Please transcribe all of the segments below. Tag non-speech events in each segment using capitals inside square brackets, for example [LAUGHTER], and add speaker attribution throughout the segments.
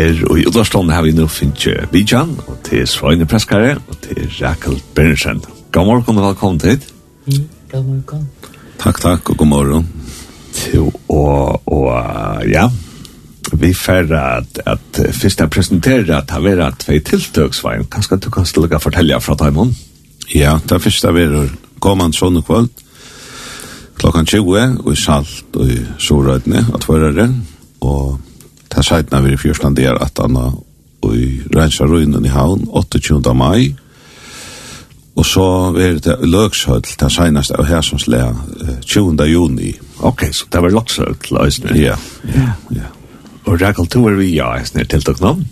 Speaker 1: Her og i Udvarslån har vi nå finnet Bijan, og til Svøyne Preskare, og til Rakel Bernersen. God morgen og velkommen til.
Speaker 2: Mm, god morgen.
Speaker 3: Takk, takk, og god morgen.
Speaker 1: Til, og, og ja, vi fer at, at først jeg presenterer at det har vært tvei tiltøk, Svein. Kanskje du kan stille og fortelle fra Taimon?
Speaker 3: Ja, det er først jeg vil komme en sånn og kvöld klokkan 20 og i Salt og i Sorøydene og Tvørere og Ta sætna vi i fjörsland er at anna og i Rensja Ruinen i Havn 28. mai og så er det løkshøll ta seinast av her som slea 20. juni
Speaker 1: Ok, så det var løkshøll løsne
Speaker 3: Ja, ja, ja
Speaker 1: Og Rekal, du er vi ja, eisne, tiltak navn?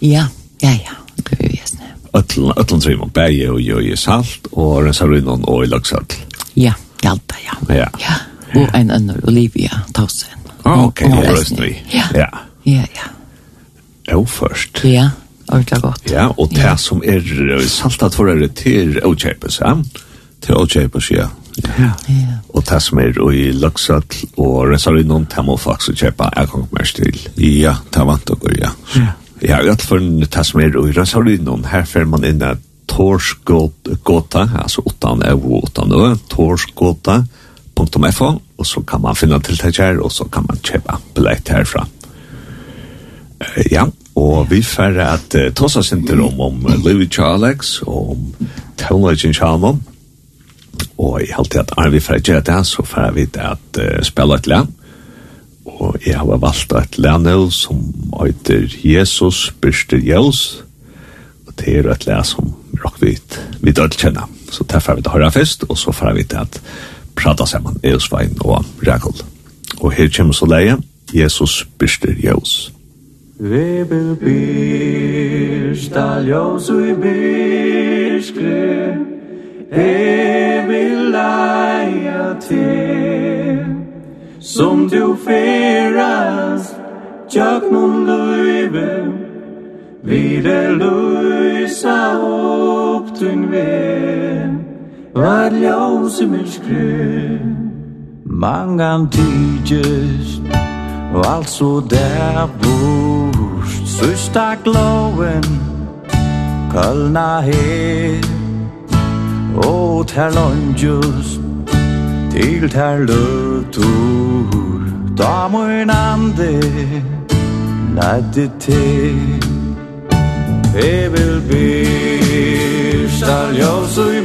Speaker 2: Ja, ja, ja, det er vi eisne
Speaker 1: Øtland Trimon, Berge og Jøye Salt og Rensja Ruinen og i løkshøll
Speaker 2: Ja, Hjalta, ja
Speaker 1: Ja,
Speaker 2: ja. Og en annen, Olivia Tausen.
Speaker 1: Ah, ok, og, og, og, og,
Speaker 2: ja.
Speaker 1: og,
Speaker 2: Ja, ja.
Speaker 1: Jo, først.
Speaker 2: Ja, ordentlig godt.
Speaker 1: Ja, og det ja. som er saltet for det til åkjøpes, ja.
Speaker 3: Til åkjøpes, ja.
Speaker 1: Ja. Og det som er i Luxat og Resarinon, det må faktisk kjøpe jeg kan mer til.
Speaker 3: Ja, det vant dere, ja.
Speaker 1: Ja. Ja, i alle fall det som er i Resarinon, her får man inn at Torsgåta, altså 8 euro 8 euro, Torsgåta.fo, og så kan man finne tiltak her, og så kan man kjøpe billett herfra. Ja, og vi får at uh, tossa sinter om, om uh, Levi Charlex og om Tøvnløgjen Shalom. Og jeg halte at er vi færre gjøre det, så får vi det at uh, spille et land. Og jeg har valgt et land som heter Jesus Byrster Jels. Og det er et land som råk vi vi dødt kjenner. Så derfor færre vi det å høre først, og så får vi det at prata sammen, Eusvein og Rekol. Og her kommer så leie, Jesus Byrster Jels.
Speaker 4: Vebel birsta ljós ui birskri. E vil leia te Som du ferast Tjöknum luive Vide luisa op tun ve Var ljós i mirskri Mangan tygist Valso där blod Søster glåen Kølna her. Og ter longjus Til ter løtur Da mun ande Lædde til. Jeg vil byrsta ljøs og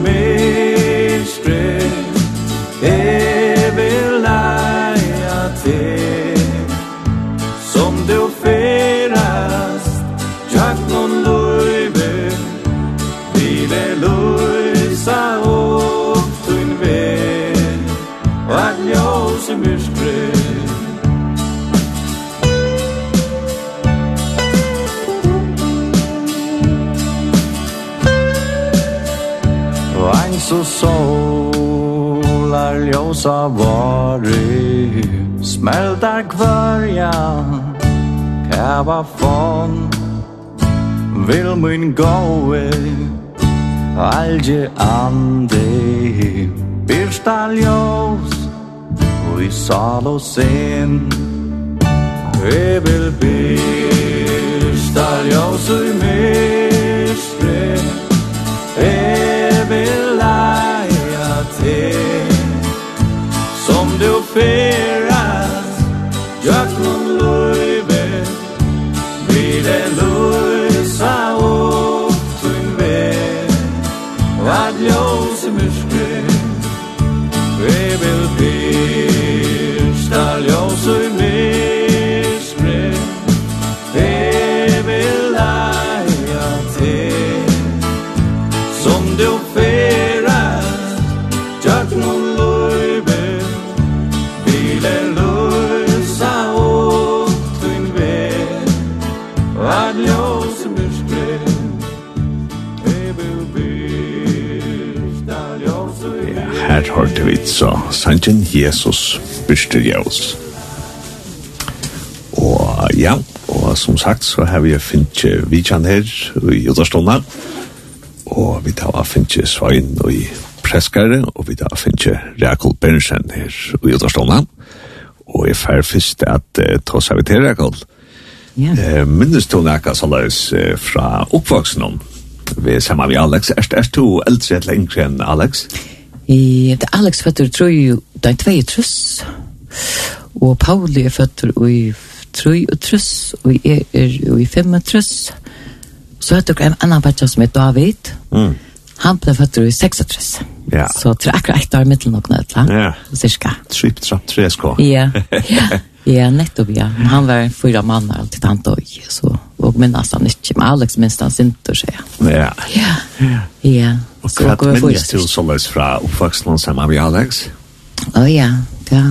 Speaker 4: så solar ljusa varu Smältar kvörjan Kava fon vil min gåe Alge ande Birsta ljus ui i sal och sen Jag vil birsta ljus i mig. fer.
Speaker 1: her hørte vi så sangen Jesus byrster Jaus. Og ja, og som sagt så har vi finnet Vidjan her i Uderstånda, og vi tar finnet Svein og i Preskare, og vi tar finnet Rekol Bernsen her i Uderstånda. Og jeg fer først at uh, ta seg til Rekol.
Speaker 2: Ja.
Speaker 1: Eh, minnes du nekka såleis uh, fra oppvoksen om? Vi er sammen med Alex. Er, er du eldre eller yngre enn Alex? Ja.
Speaker 2: I det er Alex fötter tror ju det er tvei truss. Og Pauli är fötter i tre og truss och jag är i fem och truss. Så er det en annan bætja som heter David.
Speaker 1: Mm.
Speaker 2: Han blev fötter i seks och truss.
Speaker 1: Ja.
Speaker 2: Så tror jeg akkurat ett år mittel nog nödla.
Speaker 1: Ja.
Speaker 2: Cirka.
Speaker 1: Tripp, trapp, tre sko.
Speaker 2: Ja. [LAUGHS] Ja. Ja, nettopp, ja. Han var fyra mannar alltid han dog, så Og minnas han ikke, Men Alex minns han inte, säger jag.
Speaker 1: Ja.
Speaker 2: Ja. Ja.
Speaker 1: ja.
Speaker 2: Og
Speaker 1: hva minnes du så løs fra oppvaksen sammen med Alex?
Speaker 2: Å oh, ja, ja.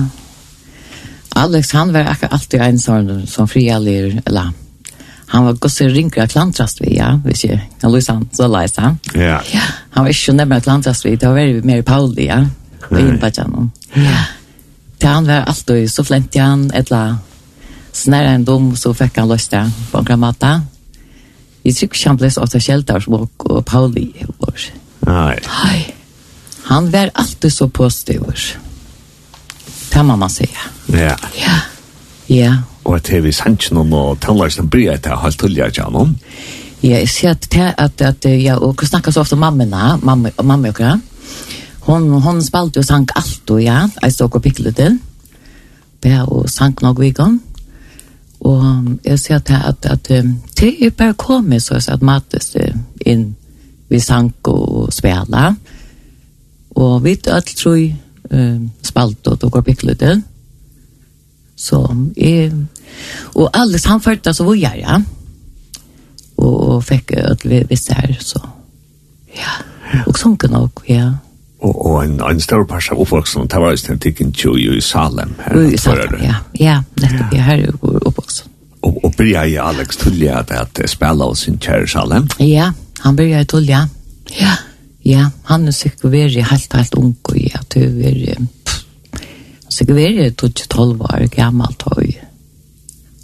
Speaker 2: Alex, han var akkurat alltid en sånn som frialir, eller han var gosse ringer av klantrast vi, ja, hvis jeg kan lyse han, så leis han.
Speaker 1: Ja.
Speaker 2: ja. Han var ikke nærmere klantrast vi, det var veldig mer Pauli, ja, og innpatt han. Ja. Det han var alltid så flent i han, et eller snarere en dom, så fikk han løst det på en grammata. Jeg tror ikke han ble så ofte kjeldt av små og Pauli var
Speaker 1: Nei.
Speaker 2: Nej. Han var alltid så positiv. Det må man säga.
Speaker 1: Ja.
Speaker 2: Ja. Ja.
Speaker 1: Og at det er vi sannsyn og tannlagsene bryr etter halvt tullet ikke annet.
Speaker 2: Ja, jeg ser at, det at, at ja, og jeg snakker så ofte om mammene, mamma, mamma og grann. Hon, hon spalte og sank alt og ja, jeg stod og piklet til. Bæ og sank vi vikon. Og jeg ser at, at, at, at det er bare kommet så at mates inn vi sank og spela. Og vi alt tror jeg um, spalt og tog opp ikklutet. Så jeg, og alles han følte så var jeg, ja. Og, og fikk at vi visste her, så ja. Og sanken nok, ja.
Speaker 1: Og, og en, en større pers av oppvoksen, det var just en tikken tjo i Salem. Her,
Speaker 2: I Salem, ja. Ja, nettopp, ja. her er oppvoksen.
Speaker 1: Og, og bryr jeg i Alex Tullia at, at spela hos sin kjære Salem?
Speaker 2: Ja, ja Han började tull, Ja. Ja, Ja, han er sikkert väldigt helt, helt ung och jag tror väldigt... Säkert väldigt tog till tolv år gammel och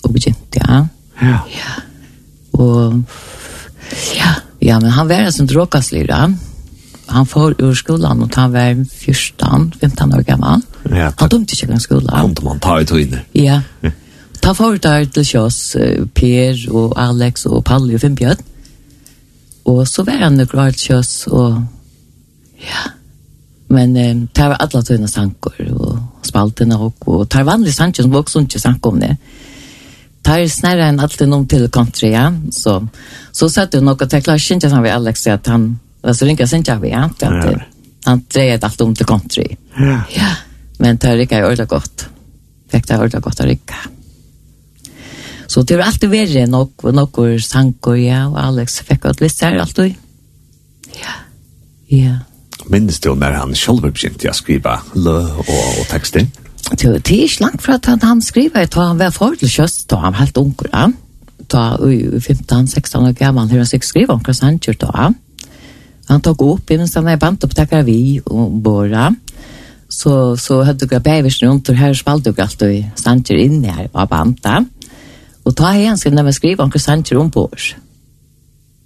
Speaker 2: Og begynte, ja.
Speaker 1: Ja.
Speaker 2: Ja. Og... Ja. Ja, men han var en sån dråkaslyra. Han får ur skolan og han var 14, 15 år gammal.
Speaker 1: Ja,
Speaker 2: han dömde inte i skolan.
Speaker 1: Kom man ta i tiden.
Speaker 2: Ja. Ta förut där till Kjøs, Per och Alex och Palli och Finnbjörn. Og så var han nok rart kjøs, og ja. Men eh, det var alle tøyne sanker, og spaltene og, og det var vanlige sanker som også ikke sanker om det. Det er snarere enn alltid noen til country, ja. Så, så satt jo nok at jeg klarer ikke han ved Alex, at han, altså ringer sin ikke ja. At,
Speaker 1: ja.
Speaker 2: Han dreier alt om til country.
Speaker 1: Ja.
Speaker 2: ja. Men det rikker jeg ordentlig godt. Fikk det ordentlig godt å rikke. Ja. Så det var alltid verre nok, og noen sanger, ja, og Alex fikk alt litt her, alltid. Ja, ja.
Speaker 1: Minnes du når han selv begynte å skrive lø og, og tekster?
Speaker 2: Det er ikke langt fra at han, han skriver, da han var for til kjøst, da han var helt unger, ja. Da, i 15-16 år gammel, hur han sikkert hva han kjørte, da. Han tok opp, i minst han er bandt opp, takker vi, og Båra. Så, så hadde jeg bæversen rundt, og her spalte jeg alltid Sanger inne her, og banta. Og ta igjen skal de skrive anker sanger om på oss.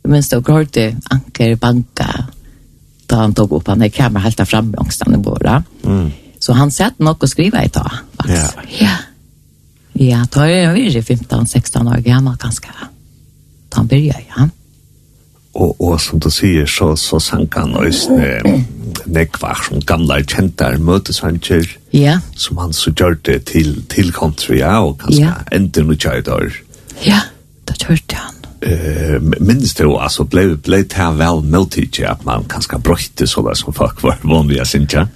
Speaker 2: Men det, og hørte anker banka, da han tog opp, han er kamera helt av framme angstene våre.
Speaker 1: Mm.
Speaker 2: Så han sett nok å skrive i dag, faktisk. Ja. Ja, ja da er han virkelig 15-16 år gammel, ganske. Da han begynner, ja
Speaker 1: og, og som du sier, så, så sank han også nekvar som gamle kjentar møtesanger
Speaker 2: ja.
Speaker 1: som han så gjør det til, til country, ja, og kanskje
Speaker 2: ja.
Speaker 1: enda noe kjøyder.
Speaker 2: Ja, det hørte han.
Speaker 1: Eh, minns du, altså, ble, ble det her vel møtidje at man kanskje brøyte så det som folk var vanlige, synes jeg?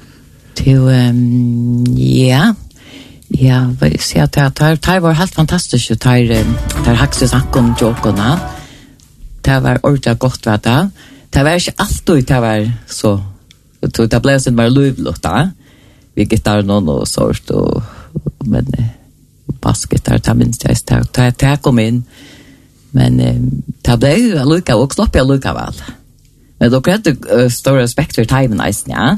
Speaker 2: Til, um, ja, ja, vi ser at det her var helt fantastisk, det her, det her hakses akkon, jokona, ja, det var ordentlig godt, ved det. Det var ikke alltid det var så, det ble sånn bare løvlått, da. Vi gittar noen og sånt, og, men bassgitar, det minst jeg, det, det kom inn. Men det ble jo lukka, og slopp jeg lukka vel. Men dere hadde stor respekt for timen, eisen, ja.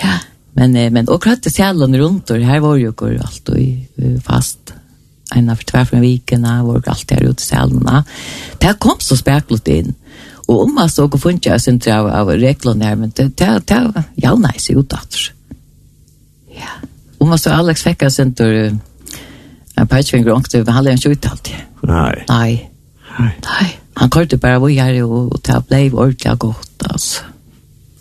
Speaker 2: Ja, men, men dere hadde sjelen rundt, og her var jo alt og fast. Ja en av tvær fra vikene, hvor alt er ute i selene. Det kom så speklet inn. Og om man så og funnet jeg sin av, av reglene her, men det, det, det ja, nei, så jo datter. Ja. Om man så Alex fikk jeg sin tur, en peitsvinger og ångte, men han hadde ikke uttalt det.
Speaker 1: Nei.
Speaker 2: Nei.
Speaker 1: Nei.
Speaker 2: Nei. Han kørte bare hvor jeg er, og det ble ordentlig godt, altså.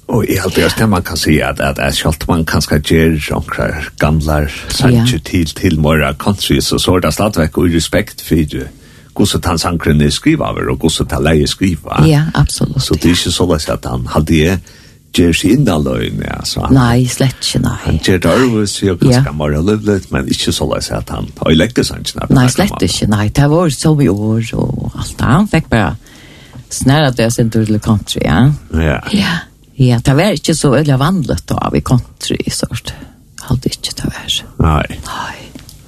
Speaker 1: Og i alt det man kan si at at är skalt man kanske ger några gamla sanche til til morra country så så er det stadigvæk og respekt for det. Gosse han sankren skriva over og hvordan han leier skriva.
Speaker 2: Ja, absolutt.
Speaker 1: Så det er ikke så løs at han hadde hade gjør seg inn av løgn ja. Så han,
Speaker 2: nei, slett ikke nei
Speaker 1: Han gjør det over så jeg jag
Speaker 2: ganska
Speaker 1: morra livligt, men ikke så løs at han har legget sig
Speaker 2: nei, slett ikke nei Det var så i år och allt. Han fikk bare snära det sin tur til country, ja.
Speaker 1: Ja.
Speaker 2: Ja. Ja, det var ikke så veldig vanlig da vi country i sort. Hadde ikke det var.
Speaker 1: Nei.
Speaker 2: Nei.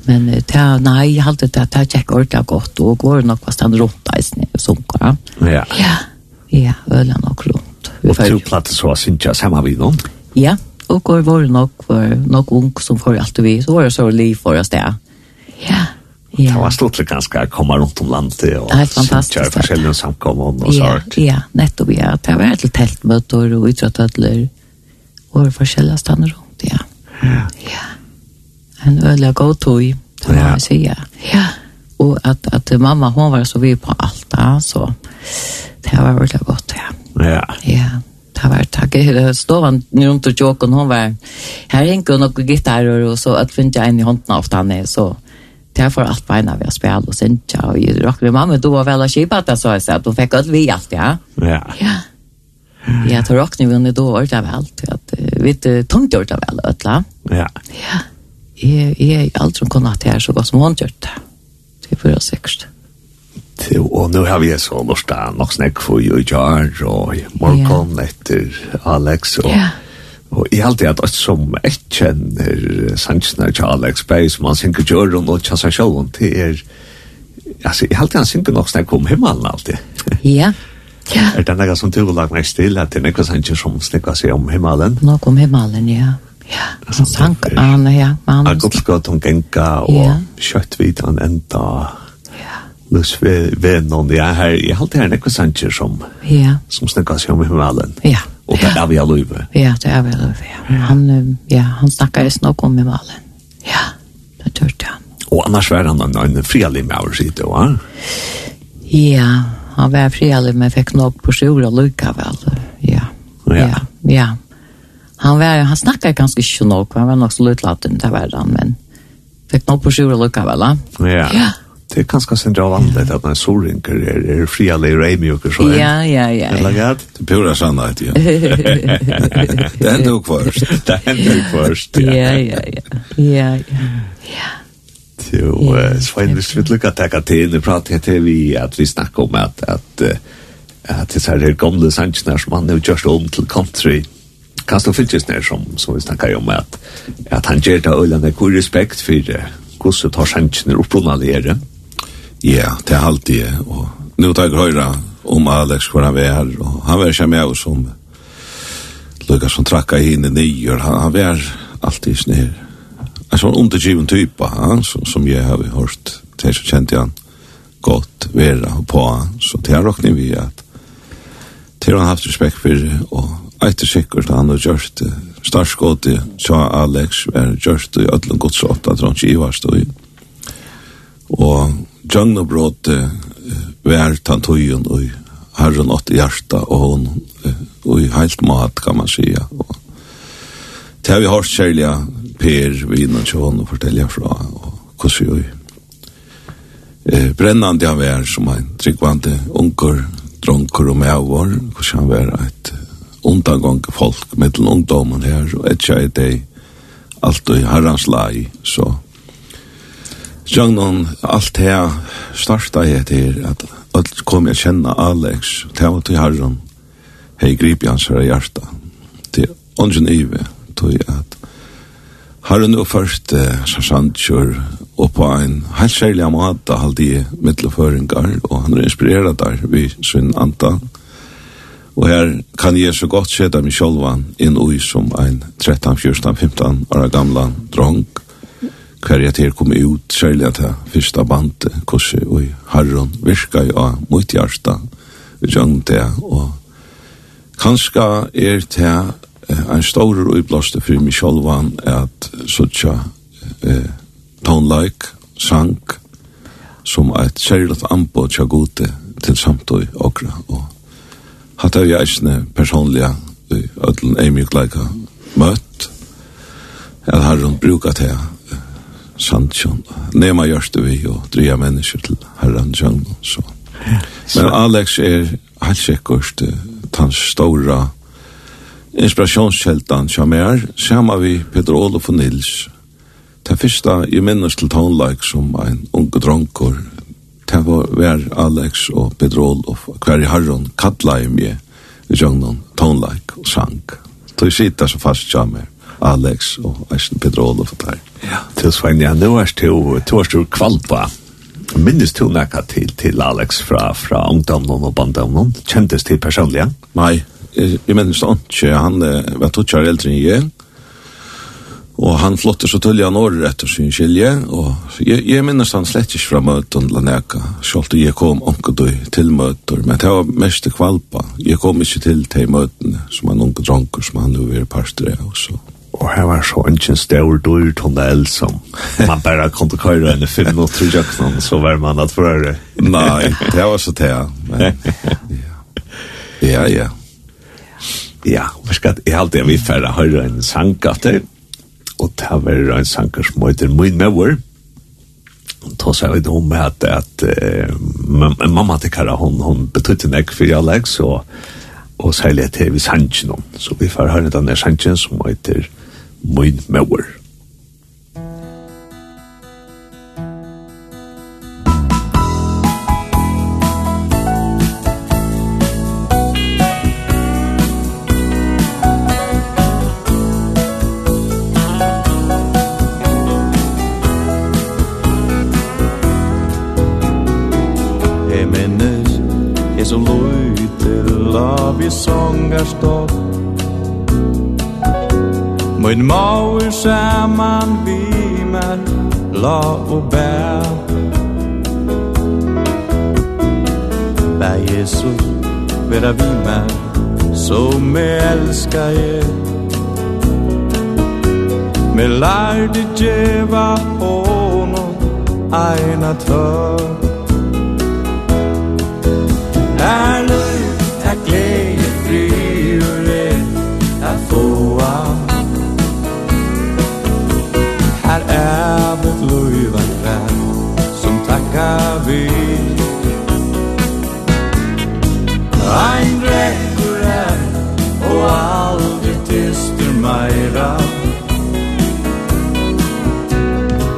Speaker 2: Men det, nei, jeg hadde det, det gikk ordentlig godt, og går nok fast han rundt i sne, sunker.
Speaker 1: Ja.
Speaker 2: Ja, ja, øl nok rundt.
Speaker 1: Og to platter så synes jeg sammen vi noen?
Speaker 2: Ja, og går var nok, var nok ung som får alt vi, så var det så liv for oss det. Ja. Ja.
Speaker 1: Det var stort ganska att komme runt om landet og
Speaker 2: helt
Speaker 1: fantastiskt.
Speaker 2: Jag
Speaker 1: har själv samkommon
Speaker 2: och
Speaker 1: så.
Speaker 2: Ja, nettopp ja. Det var ett tältmöte och utrattödler och forskjellige stannar rundt, ja.
Speaker 1: Ja.
Speaker 2: Ja. En öliga god tog,
Speaker 1: kan
Speaker 2: jeg säga. Ja. Och att, att mamma hon var så vid på allt, så det var veldig godt, ja.
Speaker 1: Ja.
Speaker 2: Ja. Det var tack i stovan runt och tjocken, hon var här hänger noen gitarer och så att vi inte en i hånden av henne, så... Ja det er for alt beina vi har spel og sen ja och ju rock med mamma du var vel väl kjipa det, så så att hon fikk alt vi alt, ja.
Speaker 1: Ja.
Speaker 2: Ja. Ja, tror rock vi under då allt av allt att vi du tungt gjort av allt
Speaker 1: va?
Speaker 2: Ja. Ja. Är är allt som kunde det här så gott som hon gjort. Det för oss
Speaker 1: säkert. Og nu har vi så någonstans, något snack för ju i jar og och morgon etter Alex Og,
Speaker 2: ja.
Speaker 1: Og jeg halte at alt som jeg kjenner sannsene til Alex Bay, som han synker Jørgen og Kjassa Sjåen, det er, altså, jeg halte han synker nok snakk om himmelen alltid.
Speaker 2: Ja, ja.
Speaker 1: Er det noe som du har lagt meg til, at det er noe sannsyn som snakker seg om himmelen?
Speaker 2: Nok om himmelen, ja. Ja, han sank, han, ja.
Speaker 1: Han,
Speaker 2: han,
Speaker 1: han, han, om genka, og
Speaker 2: han,
Speaker 1: han, han, han, han,
Speaker 2: han,
Speaker 1: Lus ved vennom, ja, her, jeg halte her nekva sanger som,
Speaker 2: ja.
Speaker 1: som snakkar seg om himmelen.
Speaker 2: Ja.
Speaker 1: Og det er vi av løyve.
Speaker 2: Ja, det er vi av løyve, ja. Han, ja, han snakkar just nok om himmelen. Ja, det tørte han.
Speaker 1: Og annars var han en, en frialig med over sitt, va?
Speaker 2: Ja, han var frialig, men fikk nok på sjura lukka vel. Ja,
Speaker 1: ja,
Speaker 2: ja. ja. Han, var, han snakkar ganske ikke nok, han var nok så lutlaten, det var han, men fikk nok på sjura lukka vel, va?
Speaker 1: Ja,
Speaker 2: ja
Speaker 1: det er ganske sindra av at når sorinker er, er frialig reimjuker så
Speaker 2: ja, ja, ja, ja.
Speaker 1: galt?
Speaker 3: det pura sannhet ja. [LAUGHS] Det er enda først [LAUGHS]
Speaker 1: det hender jo først
Speaker 2: ja, ja, ja ja, ja
Speaker 1: Jo, Svein, hvis vi lukka teka til, nu prater jeg til vi at vi snakker om at, at, at det er gamle sansjene som han har just om til country, kan du fylltjes ned som, som vi snakker om at, at han gjør det øyne god respekt for hvordan tar sansjene opprunna det
Speaker 3: Ja, det er alltid, og nu tar jeg høyre om Alex hvor han var, og han var ikke med oss om Luka som trakka inn i nyer, han, han var alltid snir. En sånn undergiven type, han, som, som jeg har hørt, det så kjente han godt være på han, så det har råkning vi at til han haft respekt for, og etter sikkert han har gjort det, starskåte, så Alex, er gjort det i ødelen godsått, at han ikke i var stod i. Og Djangna uh, vær tantøyen og herren åt hjarta og hon og i heilt mat kan man sija. Og til vi har kjærlige Per vinnan tjån og fortelja fra og hvordan vi eh, brennande han vær som en tryggvande unger, dronker og medvår, hvordan han vær et undangang folk mellom ungdomen her og et i deg alt og i lai, så Jungnon allt här starta heter att att kom jag känna Alex Theo till Herren. Hej grip i hans hjärta. Till ungen Eve tog jag att Herren och först eh, Sarsan kör och på en helt särlig mat halde i mittelföringar och han är inspirerad där vid sin anta. Och här kan jag så gott sätta mig själv in i som en 13, 14, 15 år gamla dronk hver jeg til kom ut, særlig at jeg første bandet, korset og harron virka jo av mot hjarta, gjøng det, og kanskje er det en stor utblåste for meg sjolvan at suttja eh, tonelike, sang, som er et særlig anbå tja gode til samtøy okra, og hatt av jeg eisne personlige ødelen eimig leika møtt, at harron brukat det, Sandsjön. Nema görs det vi og dria mennesker til herran Sjöngån. Så. Ja. Men Alex er helt sikkert hans stora inspirationskältan som er samma vi Peter Olof og Nils. Det första i minnes til tonlike som en unge dronkor. Det var Alex og Peter Olof hver i i herran i mig i Sjöngån tonlike og sang. Så jag sitter så fast jag med. Alex og Eisen Peter Olof og der.
Speaker 1: Ja. Til Svein, ja, nå er det to år kvalpa. Minnes du nekka til, til Alex fra, fra ungdomnen og banddomnen? Kjentes til personlig?
Speaker 3: Nei, jeg mennes det ikke. Han var to kjær eldre enn jeg. Og han flotter så tullig han året etter sin skilje, og jeg, jeg minnes han slett ikke fra møten la neka, selv om jeg kom onkedøy til møter, men det var mest kvalpa. Jeg kom ikke til til møtene som han onkedronker som han nu er parstre og så
Speaker 1: og her var så ikke en stor dyr tunnel som [LAUGHS] man bare kunne køyre enn i fem minutter i jøkken, så var man at for
Speaker 3: Nei, det var så det, [LAUGHS] ja. Ja, ja.
Speaker 1: Ja, vi skal i alt vi færre høyre en sangkatter, og det var en sangkatter som heter Min Mauer, ta sig vid hon med att, att äh, mamma till Kara hon, hon betydde en ägg för Alex och, och särskilt till vi sanchen. Så vi får höra den där sanchen som heter min mauer.
Speaker 4: Min maur saman vi mer la og bær. Bær Jesus vera vi mer som me elska je Me lærde djeva honom aina tørr bil Ein drekkur er og aldri tystur meira.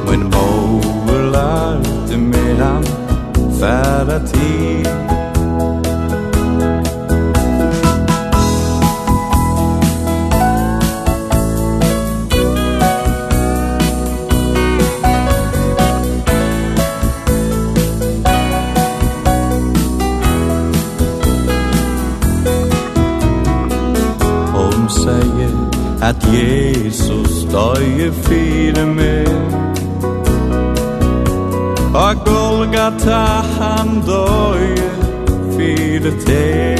Speaker 4: Men over lærte mer han færa tid at Jesus døye fire meg Og Golgata han døye fire te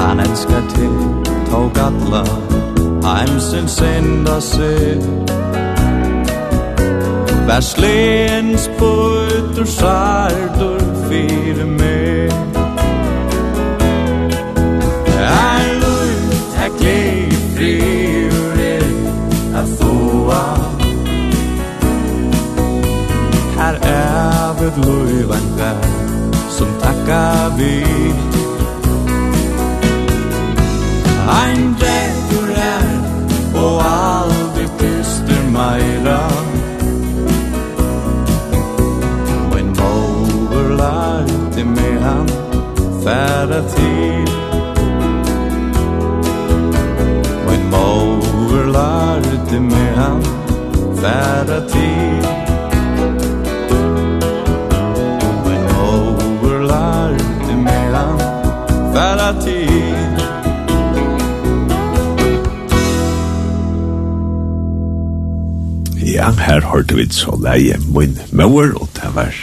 Speaker 4: Han elskar til tog alla Heimsins enda sitt Vær slens putter sardur fyrir meg dig frihet att ståa Här är vårt löjvan värld som tackar vi Ein drätor är och aldrig tyster mejra When over light med han färda inte med han færa till Men over lärde med han færa till
Speaker 1: Ja, her hørte vi så leie min mauer, og det var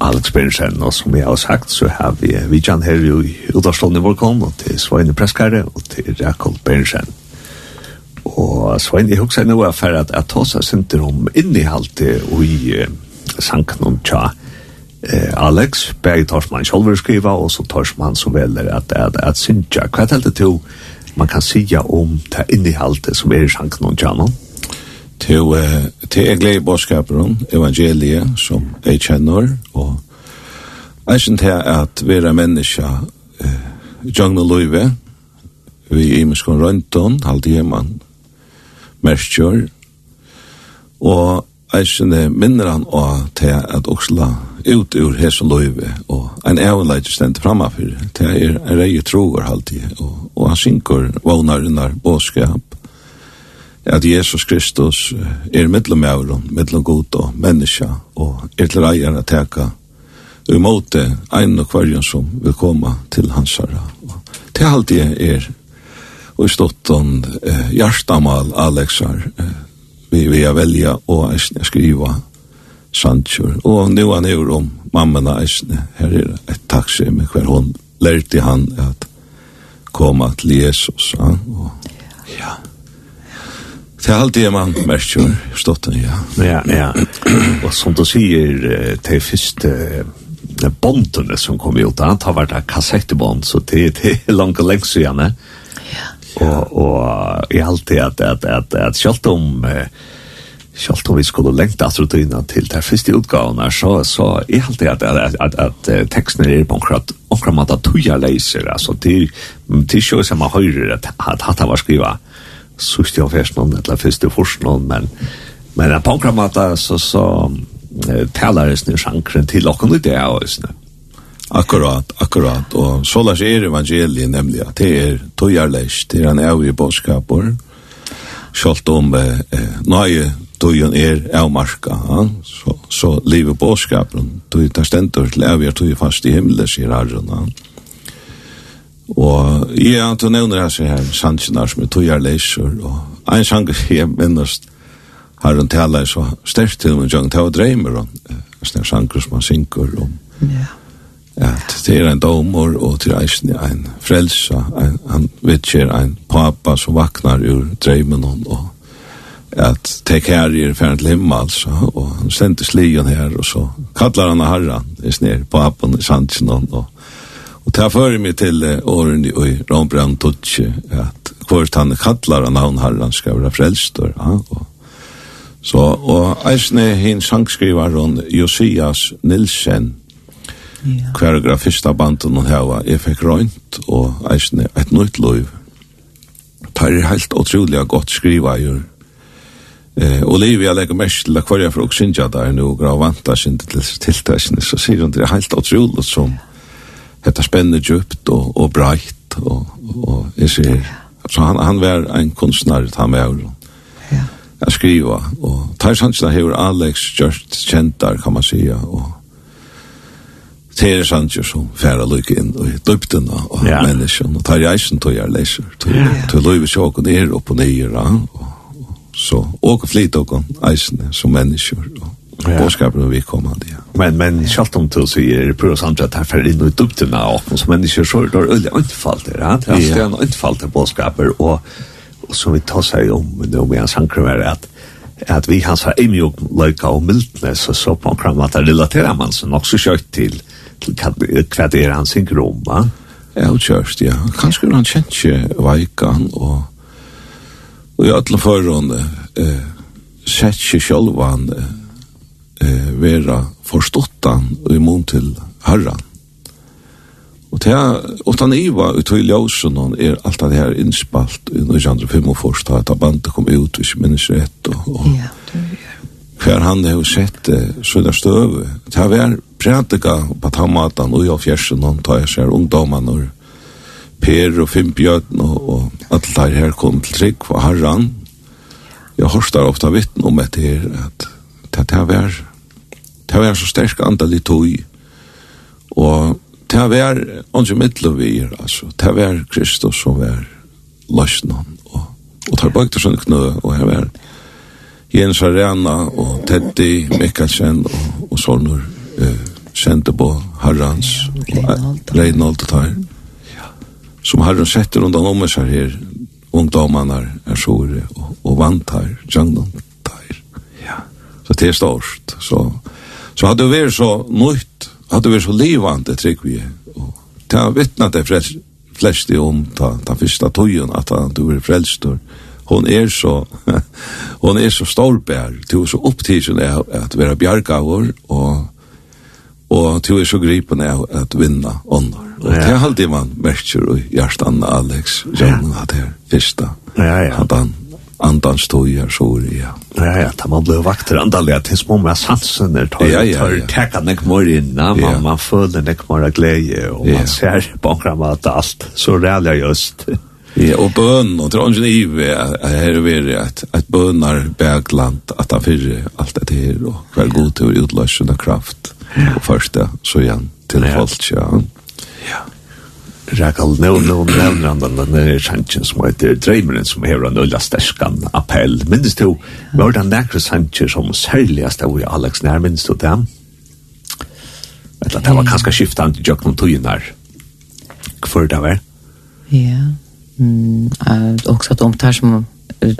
Speaker 1: Alex Bernsen, og som jeg har sagt, så har vi Vidjan her i utavstående i kom, og til Sveine Preskare, og til Jakob Bernsen. Svein, jeg husker nå er for at jeg tar seg sinter om innehalte og i uh, sanken om tja Eh, Alex, begge Torsmann selv skriva, og så Torsmann som velger at, at, at Sintja, hva er det til man kan sija om det innehalte som er i sanken om tja nå?
Speaker 3: Til, til jeg gleder bådskaperen, evangeliet som jeg kjenner, og jeg synes til at vi er menneske, eh, Jagna Løyve, vi i Miskon Rønton, halde hjemman, merskjør, og eisene minner han å til at oksla ut ur hese løyve, og en evnleidje stendt framafyr, til er en rei troer halvtid, og, og han synker vågnarinnar båskap, at Jesus Kristus er mittlum euron, mittlum god og menneska, og er til reier at teka og imot ein og kvarjon som vil koma til hans herra. Til halvtid er og i ståttan eh, hjertamal Alexar eh, vi, vi er velja og eisne skriva Sanchur og nu han er om mammana eisne her er et taksi med hver hon lærte han at koma til Jesus ja, og, ja. Det er alltid man merker stått ja.
Speaker 1: Ja, ja. Og som du sier, det er første bondene som kom ut, det har vært kassettebond, så det det er langt og lengst igjen,
Speaker 2: ja.
Speaker 1: Og, og jeg halte at, at, at, at selv om Sjalt om vi skulle lengte at rutina til det første utgavene, så, så er alltid at, at, at, at at tekstene er på omkrat, omkrat måte at tuja leiser, altså til, til sjø som man hører at, at hatt var skriva sust og første noen, eller første første noen, men, men på omkrat mat så, så taler det snu sjankren til åkken i det, og snu.
Speaker 3: Akkurat, akkurat. Og så lars er evangeliet nemlig at det er tøyarleis, det er en evig bådskaper. Sjalt om eh, nøye tøyen er avmarska, ja? så, så livet bådskapen, tøy tar stendur til evig tøy fast i himmelen, sier Arjen. Ja? Og ja, du nevner jeg seg her sansinar som er tøyarleiser, og en sang jeg [LAUGHS] minnast, har hun talar så sterkt til min jung, det var dreimer, om, det er sanger som han synker om.
Speaker 2: Ja
Speaker 3: at det er en domor og til eisen en frelsa, en, han vitser en papa som vaknar ur dreimen og at tek her i færen til himmel altså, og han stendte slion her og så kallar han herran i snir pappan i sansen og og ta fyrir mig til uh, åren i Rombrand Tutsi at hvort han kallar han han herran skal være frelst og, ja, og Så, og eisne hinn sangskrivar hon Josias Nilsen,
Speaker 2: Yeah.
Speaker 3: Hver grafista banden hun hava, jeg fikk røynt og eisne et nøyt løyv. Det er helt utrolig godt skriva jo. Eh, Olivia legger mest til hver jeg fra Oksinja der nå, grav vanta sin til tiltasjene, så sier hun det er helt utrolig som hetta spennende djupt og, og breit og, og jeg sier, så han, han var en kunstner, han var jo
Speaker 2: ja.
Speaker 3: skriva, og tar sannsynlig hever Alex just kjentar, kan man sija, og Tere Sanchez som færa lykke inn i dypten av
Speaker 1: ja.
Speaker 3: menneskene, og tar reisen til jeg leser, til, ja. til løyve sjåken er opp og nyer, og, så, åker flit og eisene som mennesker, og
Speaker 1: Ja.
Speaker 3: Båskapen vi kommer til. ja.
Speaker 1: Men, men selv om du sier på prøver samt at her fer inn i dupten av åpen som mennesker, så er det øyelig øyntfalt der, ja. Det er en øyntfalt av bådskaper. og, og som vi tar seg om, men det er sankrum er at at vi hans har imjog løyka og mildne, så, så på en kram at det relaterer man seg nok så kjøyt til hva det er han synker om, va?
Speaker 3: Ja, kjørst, ja. Kanskje han kjent ikke veikan, og, og i alle forhånd, eh, sett ikke sjølvan eh, vera forståttan og mån til herran. Og det er, utan Iva, ut i Ljøsen, er alt det her innspalt i 1945, da bandet kom ut, hvis jeg minnes rett, og, og
Speaker 2: ja, det, ja
Speaker 3: hver han har sett uh, sånne støve. Det har vært prætika på tammatan og i fjersen, og tar seg ungdommen og Per og Fimpjøten og, og alt der her kom til trygg for herran. Jeg hørstar ofte vittne om etter her, at det har vært det har vært så sterk andal i tog, og det har vært ikke middelvier, altså, det har vært Kristus som var løsnen, og, og tar bøkter sånn knø, og det har vært Jens Arena og Teddy Mikkelsen og, og sånne eh, sendte på Harrans
Speaker 2: og
Speaker 3: Reinhold og Tarn som Herren setter undan om oss her, ungdomarna er sore og, og vant her, jangan her. Ja. Så det er størst. Så, så hadde vi vært så nøyt, hadde vi vært så livande, trygg vi. Og det har vittnat det flest, flest om ta, ta første tøyen, at han du er frelst og hon er så [LAUGHS] hon er så storbær til så opptidsen er at vera bjargavor og og til er så gripen er at vinna ånder og det er alltid man merker i hjertan Alex Jan at her fyrsta.
Speaker 1: Ja ja.
Speaker 3: At han andans tøyer så ja.
Speaker 1: Ja ja da man blev vakter andalle til små med sansen er tar
Speaker 3: ja, ja, ja.
Speaker 1: tar nek mor inn na man
Speaker 3: ja.
Speaker 1: man føler nek mor av glede og man ser på at alt så rælla just
Speaker 3: Ja, og bøn, og det er ikke ive, her er vi at et bønar bægland, at han fyrir alt dette her, og hver god til å utløsjende kraft, og første, så igjen, til folk, ja. Ja.
Speaker 1: Rekal, nå, nå nevner han den denne sannsjen som heter Dreimeren, som hever en ulla sterskan appell. Minnes du, var det nekre sannsjen som særligast av Alex Nær, minnes du dem? Eller, det var kanskje skiftet han til Jøkken og her. Hvor det var?
Speaker 2: Ja. Yeah. Mm, uh, också att de tar som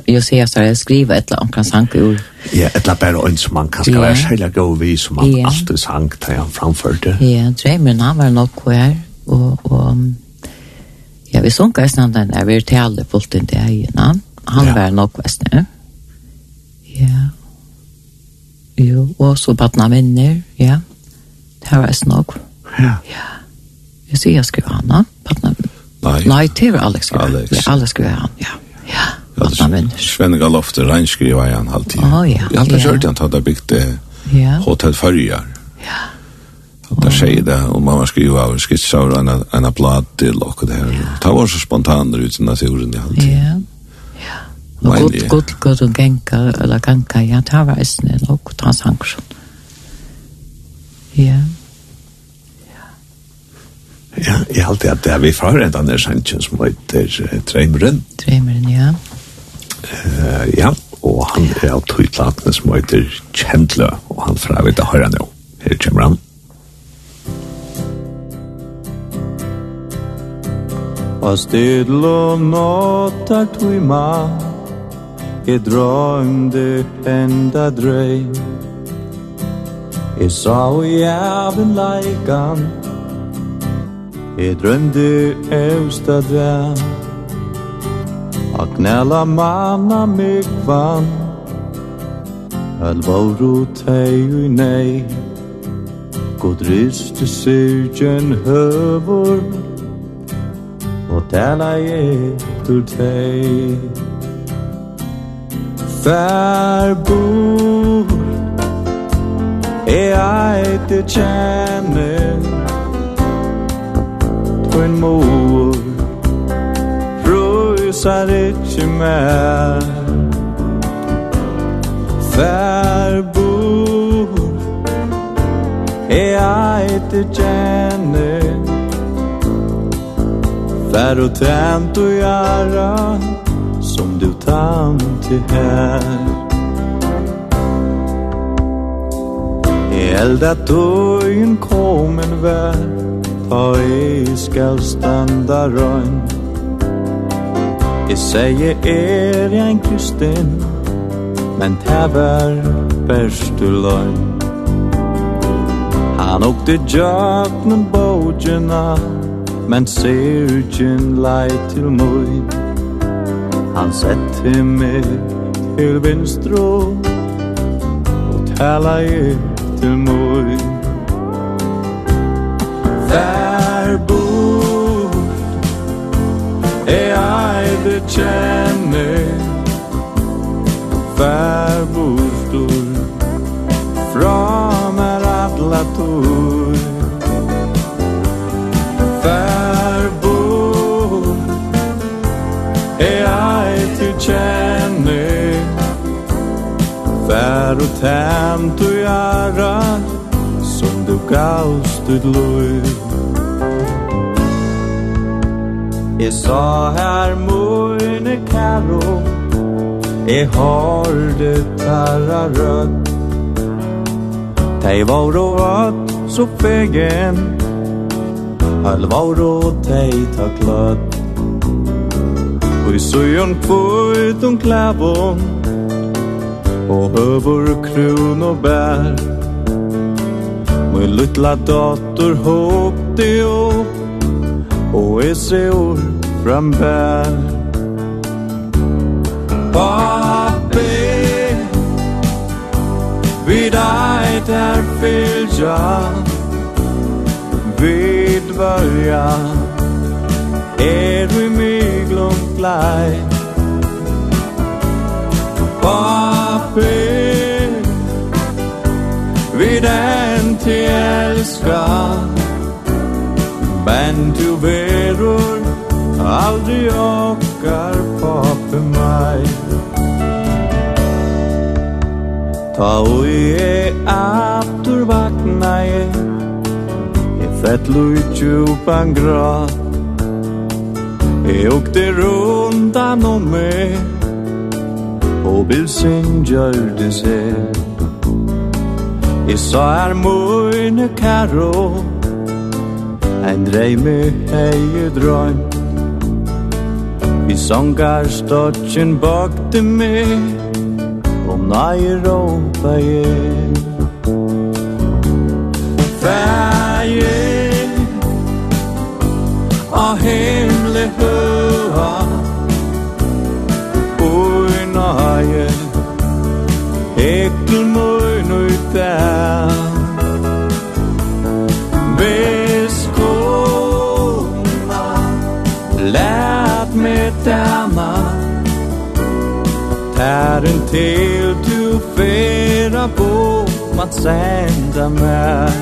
Speaker 2: jag ser så jag skriver ett land kan sank ur.
Speaker 1: Ja, ett la bara en som man kan
Speaker 2: skriva
Speaker 1: yeah. hela gå vi som man
Speaker 2: yeah.
Speaker 1: alltid är sank där han framförde.
Speaker 2: Ja, yeah, drömmen han var nog kvar och och ja, vi såg kanske när den är vi till alla fullt inte är han. Han
Speaker 1: ja.
Speaker 2: var nog kvar nu. Ja. Jo, och så barna vänner, ja. Det var snart.
Speaker 1: Ja.
Speaker 2: Ja. Jag ser jag skriva Anna, barna vänner.
Speaker 3: Nei.
Speaker 2: Nei, det var Alex Gvær.
Speaker 3: Alex.
Speaker 2: Ja, Alex Gvær, ja. Ja, han vinner.
Speaker 3: Sven Galofte regnskriver i han halvtid.
Speaker 2: Å, ja.
Speaker 3: Jeg hadde kjørt han til at jeg
Speaker 2: bygde
Speaker 3: Hotel Førjar.
Speaker 2: Ja.
Speaker 3: Og Där säger det og man skriva av skissar en en blad til og det her. Det var så spontant ut i naturen i halvtid.
Speaker 2: Ja. Ja. Og
Speaker 3: Gott
Speaker 2: gott gott og genka, eller genka, ja, det var ju en och transanktion. Ja.
Speaker 1: Ja, jeg halte at det er vi fra en annen sannsyn som heter Dreimeren.
Speaker 2: Treimeren, ja.
Speaker 1: Uh, ja, og han er av tøytlatene som heter Kjentlø, og han fra vi å høre nå. Her kommer han.
Speaker 4: Og stedel og nåttar tuima Jeg drømde enda drøy Jeg sa og jævn leikan Jeg drømde evsta dra A knæla manna mig vann. Alvaru tei nei. God ryste syrgen høvor Og tala etter tei Fær bor E eit kjenner open mor. Frusar ikkje mer Fær bor. Er eit kjenne. Fær og tant og jara Som du tant i her. I elda tøyen kom en vær og jeg skal standa røgn Jeg sier er jeg en kristin Men det var best løgn. Han åkte jøknen bojena Men syrgen lei til møy Han sette meg til vinstro Og tala i til møy der bor Jeg bekjenner Hver bostor Fra mer atla tor Hver bor Er Jeg kjenne Hver og tæmt og gjerne som du gavst ut lov Jeg sa her morne karo Jeg har det tarra rødt. Tei var og vatt så fegen Halvar og tei ta kløtt Og så jon kvøyt om klævån Og høver krun og bær. Møy lutla dator håp opp og jeg ser ord frambær Pappe Vi deg der fylja Ved vølger Er vi mig myglum lei Pappe Vi den til elsker Men du verur aldri okkar pape mai. Ta ui e aftur vakna e E fett lujtju tjupan gra E ukte rundan om me Og bilsin gjørde se E sa er møyne karo E Ein dreimer hei drøm Vi songar stodgen bakte me Om nei råpa je Fæje A himle høa Ui nai Ekkel møy nøy dæl dama. Tæren til du fera på Man senda meg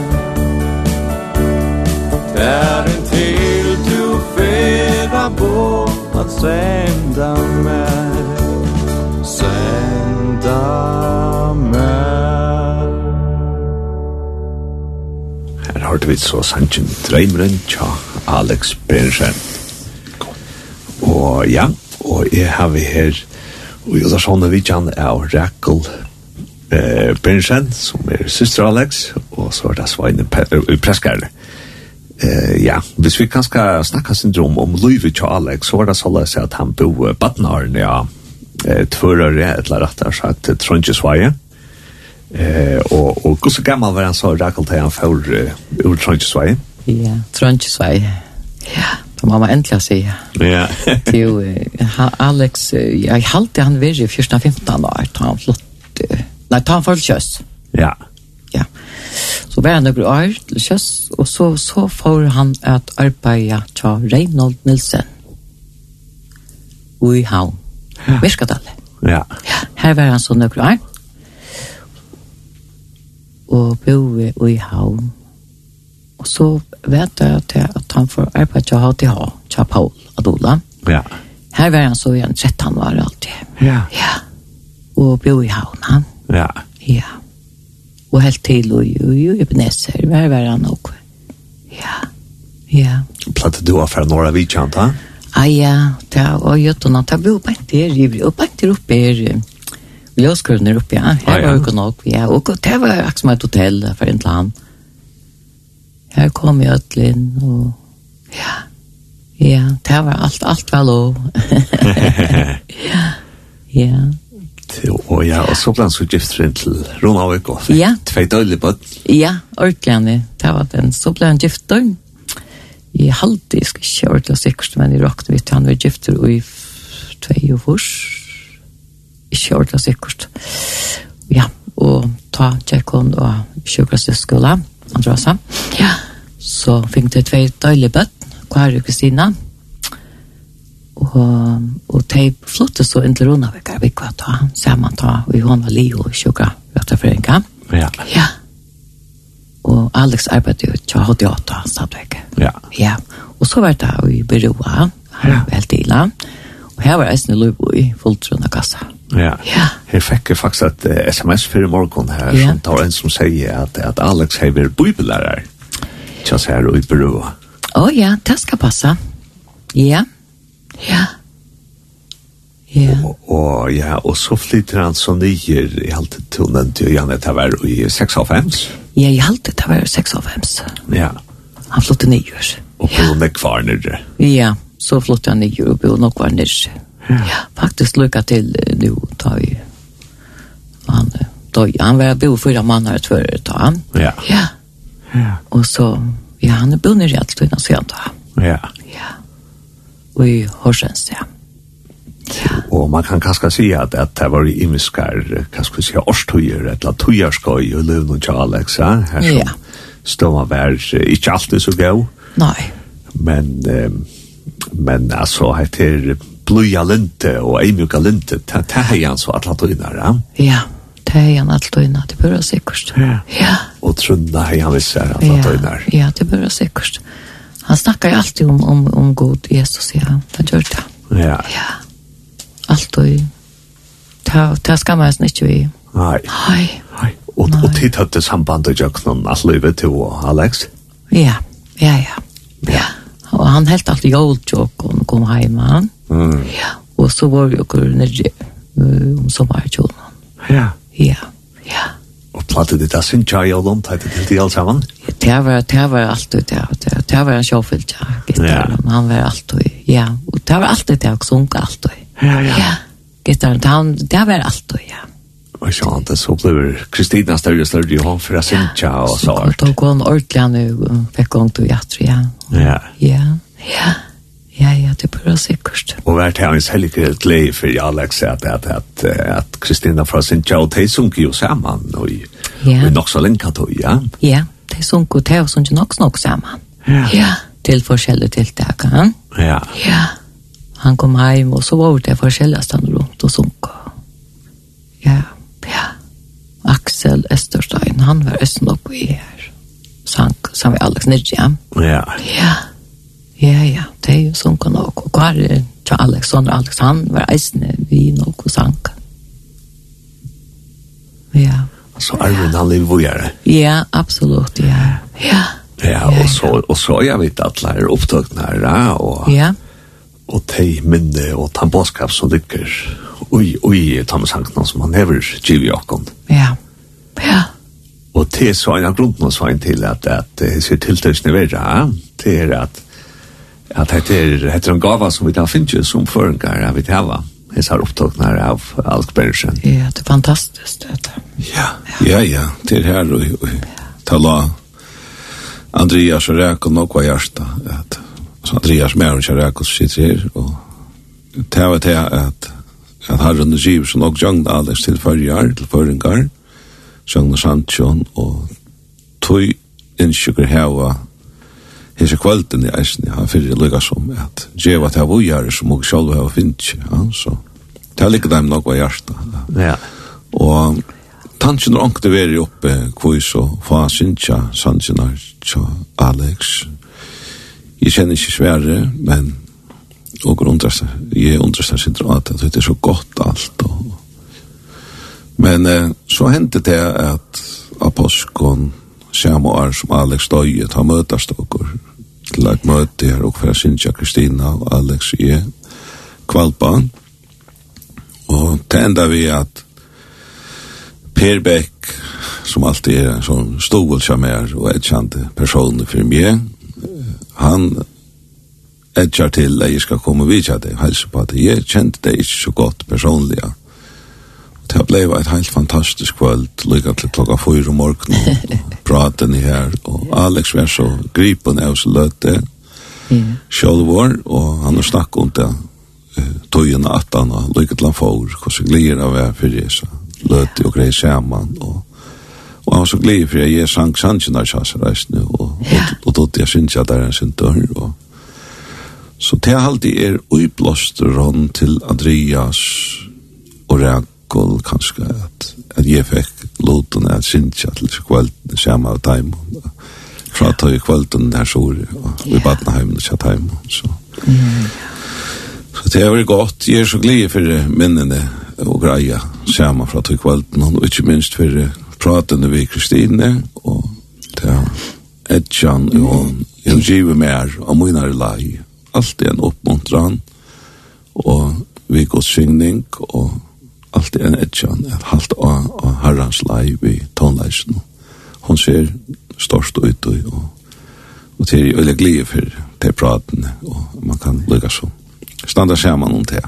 Speaker 4: Tæren til du fera på Man senda meg Senda meg
Speaker 1: Her har du vidt så sannsyn Dreimren tja Alex Bergen Og ja, og jeg har vi her, og jeg har sånne vidtjen av Rakel eh, Bensen, som er syster Alex, og så er det Sveine Preskerne. Eh, ja, hvis vi kan skal snakke syndrom om livet til Alex, så var det sånn at han bo badnaren, ja, eh, tvørere, eller rett og slett, Trondjesveie. Eh, og, og hvor så gammel var han så Rakel til han for uh, ur Trondje
Speaker 2: Ja, Trondjesveie. Ja. Det må man endelig si.
Speaker 1: Ja. [LAUGHS]
Speaker 2: Det er Jo, Alex, jeg halte han var i 14-15 år. da Han flott. nei, ta han for kjøs.
Speaker 1: Ja.
Speaker 2: Ja. Så var han noen år til kjøs, og så, så får han att arbeta til Reinhold Nilsen. Och i havn.
Speaker 1: Ja.
Speaker 2: Virskadalle.
Speaker 1: Ja.
Speaker 2: Ja, Her var han så noen år. Og bo i havn. Og så vet jeg at, jeg, at han får arbeid til å ha til ha, til Paul Adola.
Speaker 1: Ja.
Speaker 2: Her var han så igjen 13 år alltid.
Speaker 1: Ja.
Speaker 2: Ja. Og bo i havna.
Speaker 1: Ja.
Speaker 2: Ja. Og helt til og jo, jo, jo, Ebenezer. Her var han også. Ja. Ja.
Speaker 1: Platte du av fra Norra Vidkjant, ha?
Speaker 2: Ja, ja. Det og Jøtton, han bo på en der, og på en der oppe er, og jeg oppe, ja. Her
Speaker 1: ah, ja.
Speaker 2: var jo ikke nok, ja. Og det var akkurat som et hotell, for en eller annen her kom jeg alle inn, og ja, ja, det var alt, alt var lov. ja, [LAUGHS] ja.
Speaker 1: Til, Og ja, og så ble han så gift frem til Ronavik også.
Speaker 2: Ja.
Speaker 1: Tvei døylig bøtt.
Speaker 2: Ja, ordentlig. Det var den. Så ble han gift døgn. I halvtid, jeg skal ikke ordentlig sikkert, men i råkne vidt han var gift i tvei og fors. Ikke ordentlig sikkert. Ja, og ta tjekk tjekkon og sjukkerstøskola, Andrasa. Ja, så fikk jeg tve døylige bøtt, Kari og Kristina. Og, og de flyttet så inn til Ronavik, vi kvar ta, sammen ta, og hun var li og sjuka, rett og fremka.
Speaker 1: Ja.
Speaker 2: Ja. Og Alex arbeidde jo til HDA da, stadigvæk.
Speaker 1: Ja.
Speaker 2: Ja. Og så var det i Beroa, her var helt i. Og her var Eisne Løybo i fulltrunna kassa.
Speaker 1: Ja.
Speaker 2: ja.
Speaker 1: Her fikk jeg faktisk et uh, sms for i morgen her,
Speaker 2: ja.
Speaker 1: som tar en som sier at, at Alex har vært bibelærer tjas her og i Peru.
Speaker 2: Å oh, ja, det skal passa. Ja. Ja. Ja.
Speaker 1: Og, og, ja, og så flytter han så nye i halte tunnen til Janne Tavar i 96.
Speaker 2: Ja, i halte Tavar i 96.
Speaker 1: Ja.
Speaker 2: Han flytter nyer.
Speaker 1: Og på ja. nekvar nere.
Speaker 2: Ja, så flytter han nyer og på nekvar nere. Ja. ja, faktisk lukka til nu, da vi, han, då, han var bo fyra måneder før, ta han.
Speaker 1: Ja.
Speaker 2: Ja.
Speaker 1: Ja.
Speaker 2: Og så, ja, han er bunner i alt tog han søndag.
Speaker 1: Ja.
Speaker 2: Ja. Og i Horsens, ja. Ja.
Speaker 1: Og man kan kanskje si at, at det var i imiskar, vi si, årstøyer, et eller tøyerskøy og løvn og Alex, ja? Her som
Speaker 2: ja.
Speaker 1: stod man vær, ikke alltid så gøy.
Speaker 2: Nei.
Speaker 1: Men, eh, men altså, heter bløya linte og eimjuka linte, det er han så alle tøyner. Ja,
Speaker 2: ja det är han allt døgna, det börjar säkert.
Speaker 1: Ja.
Speaker 2: ja.
Speaker 1: Och trunna i han visar allt
Speaker 2: ja.
Speaker 1: døgna.
Speaker 2: Ja, det börjar säkert. Han snackar ju alltid om, om, om god Jesus, ja. Det gör det.
Speaker 1: Ja.
Speaker 2: Ja. Allt døgna. Ta, ta skammar jag snitt ju
Speaker 1: i.
Speaker 2: Nej.
Speaker 1: Nej. Nej. Och, och tid hade sambandet jag knån allt livet till Alex.
Speaker 2: Ja, ja, ja. Ja. Og han helt alltid joltjokk og kom heima.
Speaker 1: Mm.
Speaker 2: Ja. Og så var vi okkur nere om sommerkjolen.
Speaker 1: Ja.
Speaker 2: Ja, ja.
Speaker 1: Og platte det, det sin jeg jo langt, det til de alt sammen?
Speaker 2: Det var, det var alltid det, det, det var en sjåfyllt, ja, gitarren. han var alltid, ja, og det var alltid det, og sunka alltid.
Speaker 1: Ja, ja.
Speaker 2: Ja, gitarren, han, det var alltid, ja.
Speaker 1: Og så han, det så ble Kristina større og større, og han fra Sintja og så alt.
Speaker 2: Ja, så kom hun ordentlig, han fikk gang til hjertet, ja.
Speaker 1: Ja.
Speaker 2: Ja, ja. Ja, ja, det blir sikkert.
Speaker 1: Og vært her hans heller ikke glede for Alex at, at, at, at Kristina fra sin tja og de sunker jo sammen og,
Speaker 2: ja.
Speaker 1: og nok så lenge tog, ja?
Speaker 2: Ja, de sunker og de sunker nok så nok sammen.
Speaker 1: Ja.
Speaker 2: ja, til forskjellige tiltak, ja?
Speaker 1: Ja.
Speaker 2: Ja, han kom hjem og så var det forskjellige stedet rundt og sunker. Ja, ja. Axel Esterstein, han var østen oppe i her. Sank, sank vi Alex Nidja. Ja.
Speaker 1: Ja.
Speaker 2: Ja, ja, det er jo som kan nok. Og hva er til Alexander Alexander var eisende vi nok og sank. Ja.
Speaker 1: Så arven han lever vågjere.
Speaker 2: Ja, absolutt, ja. Ja.
Speaker 1: Ja, og så, og så jeg vet at lærer opptøkene her, og,
Speaker 2: ja.
Speaker 1: og te minne og tannbåskap som dykker, ui, ui, tannsankene som han hever, giv i.
Speaker 2: Ja, ja.
Speaker 1: Og det er så en av grunnen og så til at, at, at, at, at, at, at, at, at, at, at det er, det er en gava som vi da finner som føringar av vi tava hans har opptagnar av alt.
Speaker 2: Ja, det er fantastisk, det er
Speaker 3: Ja, ja, ja, det er her og, og tala Andreas og Rekon og hva hjärsta at Andreas mer og Rekon sitter her og det tava det at at Harren og Giversen og Jagna alles til førjar, til føringar Jagna Sanchon og tog innskjukker heva hese kvölden i eisen, han fyrir lukka som at djeva til vujar som og sjálf hava finnst, ja, så det ligger dem nokva hjarta.
Speaker 1: Ja.
Speaker 3: Og tanken er ångte veri oppe kvois og fa sinja sanjina tja Alex. Jeg kjenner ikke svære, men og undrast, jeg undrast hans sinja at det er så godt alt. Og... Men eh, så hendte det at aposkon samme år som Alex døy, ta møtast okkur til at møte her og for Sintja Kristina og Alex i kvalpa. Og det enda vi at Per Beck, som alltid er en sånn stovelsjamer og etkjente person for meg, han etkjar til at jeg skal komme vidtja det, helse på at jeg kjente det ikke så godt personlig, ja Det ble et helt fantastisk kvöld, lykka til klokka fyra om morgenen, og [LAUGHS] praten i her, og Alex var så gripen av så løte, mm. sjálv var, og han har snakket om det, tøyene at han har lykket til han får, hvordan glir av hver fyrir jeg, løte og grei saman, og Og han var så glad for jeg sang sannsyn av kjassreisene, og, ja. og, og dotter jeg synes jeg der er sin dør. Og. Så det er alltid er uiblåst rånd til Andreas og Ræk lukkol kanskje at, at jeg fikk loten at sindsja til kvelden samme av time. Fra tog i kvelden der sore og i Badenheim og kjatt heim så. Så det har vært godt. Jeg er så glede for minnene og greia samme fra tog i kvelden og ikke minst for pratene vi Kristine og det er Edjan og hun giver mer og munner lei alt er en oppmuntran og vi går svingning og alt er en etjan, at halt av, av herrans lei vi tonleisen. Hon ser størst ut og, og, og til øyla glede for te praten, og man kan lukka så. Standa saman om det.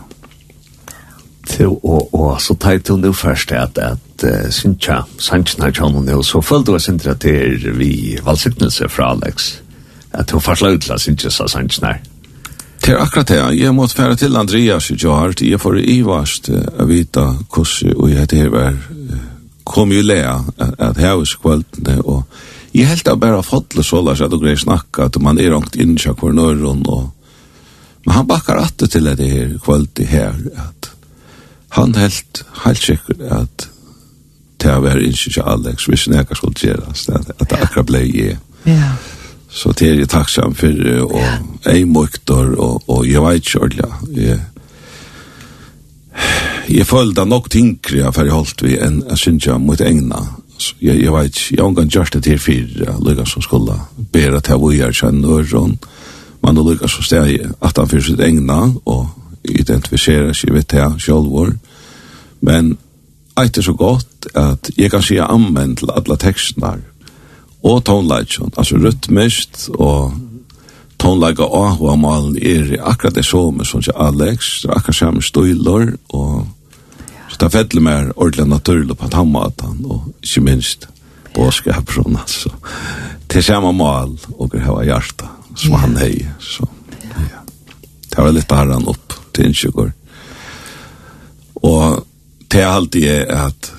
Speaker 1: Til, og, og så tar du nu først at, at uh, Sintja, Sanchen har og nu, så følte du Sintja til vi valsiktelse fra Alex, at hun farsla utla Sintja sa
Speaker 3: Sanchen er akkurat det, jeg måtte fære til Andreas i Gjart, jeg får i varst å vite hvordan og jeg det var, kom jo lea at jeg var skvøltende, og jeg helt av bare fodle så la seg at jeg snakka, at man er ångt innsja hver nøyron, og men han bakkar atte til det her kvöldi her, at han helt, helt sikker at til å være innsja Alex, hvis jeg skulle gjerast, at det akkurat blei jeg.
Speaker 2: Ja.
Speaker 3: Så det er jeg takksam for, og jeg møkter, og, og jeg vet ikke ordentlig. Jeg, jeg følte nok tinkere for jeg holdt vi enn jeg synes jeg mot egna. Så jeg, jeg vet ikke, jeg omgang gjørst det til fire, lykkes som skulle bedre til hvor jeg kjenner øren, men det lykkes som steg at han fyrt sitt egna, og identifiserer seg ved det selv vår. Men eit er så godt at jeg kan si ammen til alle tekstene og tonleitjon, altså rytmist og tonleika og og malen er akkurat det som som ikke Alex, det er akkurat samme støyler og så det fettler mer ordentlig naturlig på tannmaten og ikke minst båskap sånn, altså. Til samme mal og det var hjarta som han hej så ja det var litt harran opp til en og det er alltid är att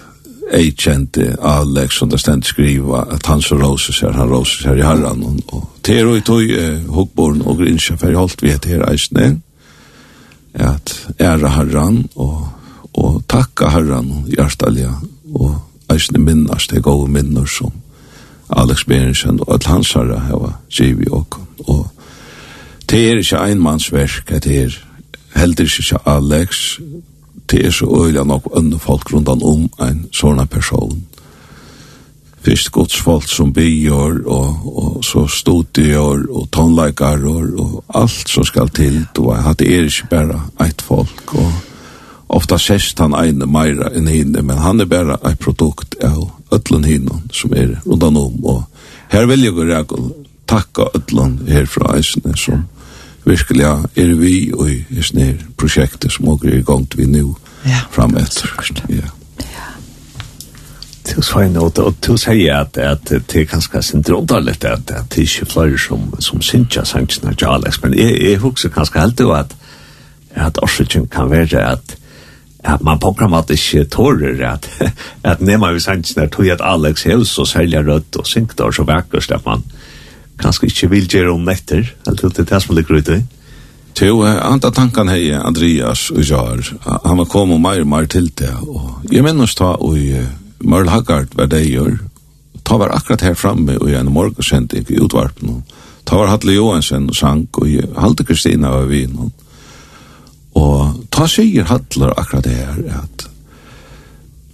Speaker 3: jeg kjente Alex som det stendt skriva at han så roses her, han roses her i herran. Og, og ter og tog eh, hokborn og grinsja for jeg holdt vi etter her eisne at æra herran og, og takka herran hjertalja og eisne minnast det gode minnar som Alex Berensen og at hans herra heva givi og og det er ikke einmannsverk det er heldur ikke Alex det er så øyla nok ønne folk rundan om en sånn person. Fyrst godsfolk som bygjør, og, og så studier, og tonleikar, og, og alt som skal til, du vet, at det er ikke bare eit folk, og ofta sest han ene meira enn hinne, men han er bare eit produkt av ötlun hinne som er rundan om, og her vil jeg gå rekel takka ötlun herfra eisene som, mm virkelig er vi og i sånne prosjekter som også er i gang vi nå
Speaker 2: ja.
Speaker 3: fram etter. Ja.
Speaker 1: Du var en åter, og du sier at, at det er ganske syndromdallet at, at det ikke flere som, som synes jeg sannsyn av Alex, men jeg, jeg husker ganske helt jo at at årsøkjen kan være at at man programmat ikke tårer at, [LAUGHS] at nema vi sannsyn er tog at Alex er så særlig rødt og synkt og så vekkert at man, kanskje ikke vil gjøre om netter, eller det er det som ligger ute. I.
Speaker 3: Jo, anta tanken hei Andreas og Jar, han var mer og mer til det, og jeg minnes ta og Mørl Haggard hva det gjør, ta var akkurat her framme og en morgensending i utvarpen, ta var Hatle Johansen og sang, og Halte Kristina var vi innom, og ta sier Hatle akkurat her at,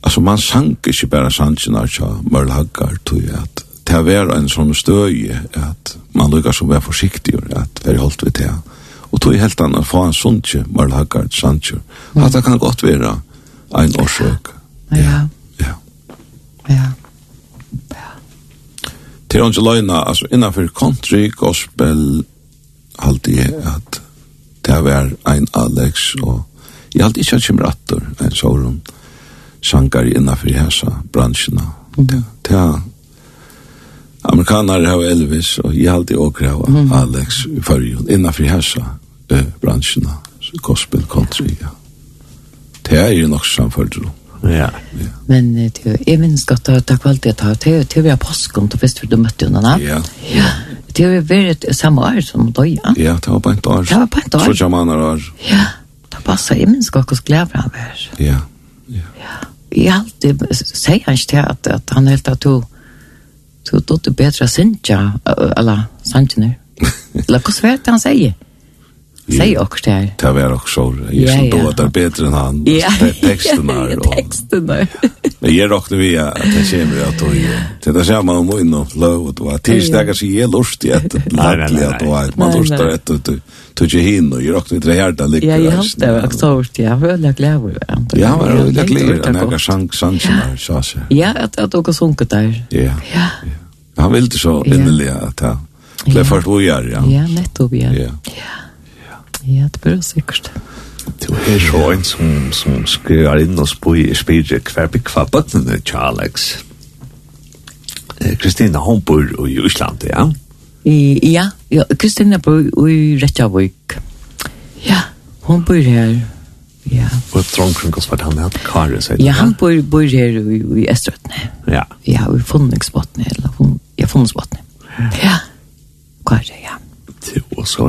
Speaker 3: altså man sank ikke bare sannsyn av Mørl Haggard, tog jeg at, det var en sånn støy at man lukkar som var forsiktig at vi holdt vi til og tog helt annan få en sunnje mal hakkart sandje at det kan godt være en årsøk
Speaker 2: ja.
Speaker 3: ja.
Speaker 2: Ja.
Speaker 3: Til hans løgna altså innanfor country gospel halte jeg at det var en Alex og jeg halte ikke at kommer atter en sånn sankar innanfor hessa bransjena det er Amerikanar har Elvis, og jeg har alltid åker mm. Alex i fyrjon, innanfor hessa uh, bransjerna, gospel, country, ja. Det er jo nok samfølt.
Speaker 1: Ja.
Speaker 2: ja. Men uh, jeg minns godt at det var alltid at det var til påsken til først du møtte henne.
Speaker 3: Ja.
Speaker 2: ja. Det var vært samme år som da, ja.
Speaker 3: Ja, det var på en år.
Speaker 2: Det var på et år.
Speaker 3: Så jamaner år.
Speaker 2: Ja, det passet. Jeg minns godt hvordan glede han var.
Speaker 3: Ja.
Speaker 2: Ja. Ja. Jeg alltid sier han ikke til at, at han helt at du du dotter bedre bättre eller alla Eller Låt oss han sier? Säg också det här.
Speaker 3: Det var också så. Jag som då att det är bättre än han.
Speaker 2: Ja,
Speaker 3: texterna.
Speaker 2: Ja, texterna.
Speaker 3: Men jag råkade vi att det kommer att då ju. Det där ser man om in och lov och då. Tisdagar så är
Speaker 1: lust i
Speaker 3: att
Speaker 1: lättliga
Speaker 3: att då. Man lustar ett och tog ju hin och jag råkade vi det här där.
Speaker 2: Ja, jag hade också så. Jag var väldigt glad.
Speaker 3: Ja, jag
Speaker 2: var
Speaker 3: väldigt
Speaker 2: glad.
Speaker 3: Jag
Speaker 2: har
Speaker 3: sank, sank, sank, sank.
Speaker 2: Ja, att jag har sunket där.
Speaker 3: Ja. Han ville så innerliga att han blev först ojar, ja.
Speaker 2: Ja, nettopp, ja.
Speaker 3: Ja.
Speaker 2: Ja, det bør sikkert.
Speaker 1: Du er så en som, som skriver inn og spør, spyr, hver bygg hva bøttene til Alex. Kristina, hun bor i Øsland, ja?
Speaker 2: I, ja, ja, Kristina bor i Rettjavøk. Ja, hun bor her. Ja.
Speaker 1: Og Trondkring, hva var det han hatt? Kare, sier
Speaker 2: Ja, han bor, bor her i, i Østrøttene.
Speaker 1: Ja.
Speaker 2: Ja, i Fondingsbottene, eller
Speaker 1: Fondingsbottene.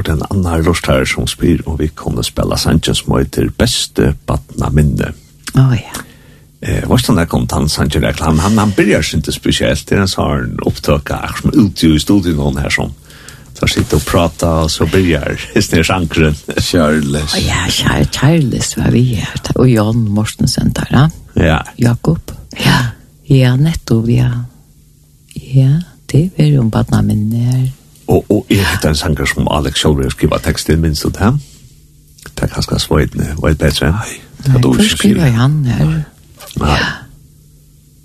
Speaker 1: så er det en annan röst her som spyr om vi kunne spela Sanchez som heter beste Batna Minne.
Speaker 2: Å oh, ja.
Speaker 1: Eh, vad stannar kom han Sanchez där? Han, han, han börjar inte speciellt. Det är en sån upptöka som ute i studion hon här som så sitter och pratar och så börjar sankren [LAUGHS]
Speaker 3: Charles.
Speaker 2: Oh, ja, Charles var vi här. Och Jan Mortensen där. Ja.
Speaker 1: ja.
Speaker 2: Jakob. Ja. Ja, netto, ja. Ja, det är ju en badna Minne här.
Speaker 1: Og, og jeg det en sanger som Alex Kjolver skriver teksten, minst du det? Det er ganske svøytene, og et
Speaker 3: bedre. Nei,
Speaker 2: hvor skriver
Speaker 3: jeg
Speaker 2: han her?
Speaker 1: Nei.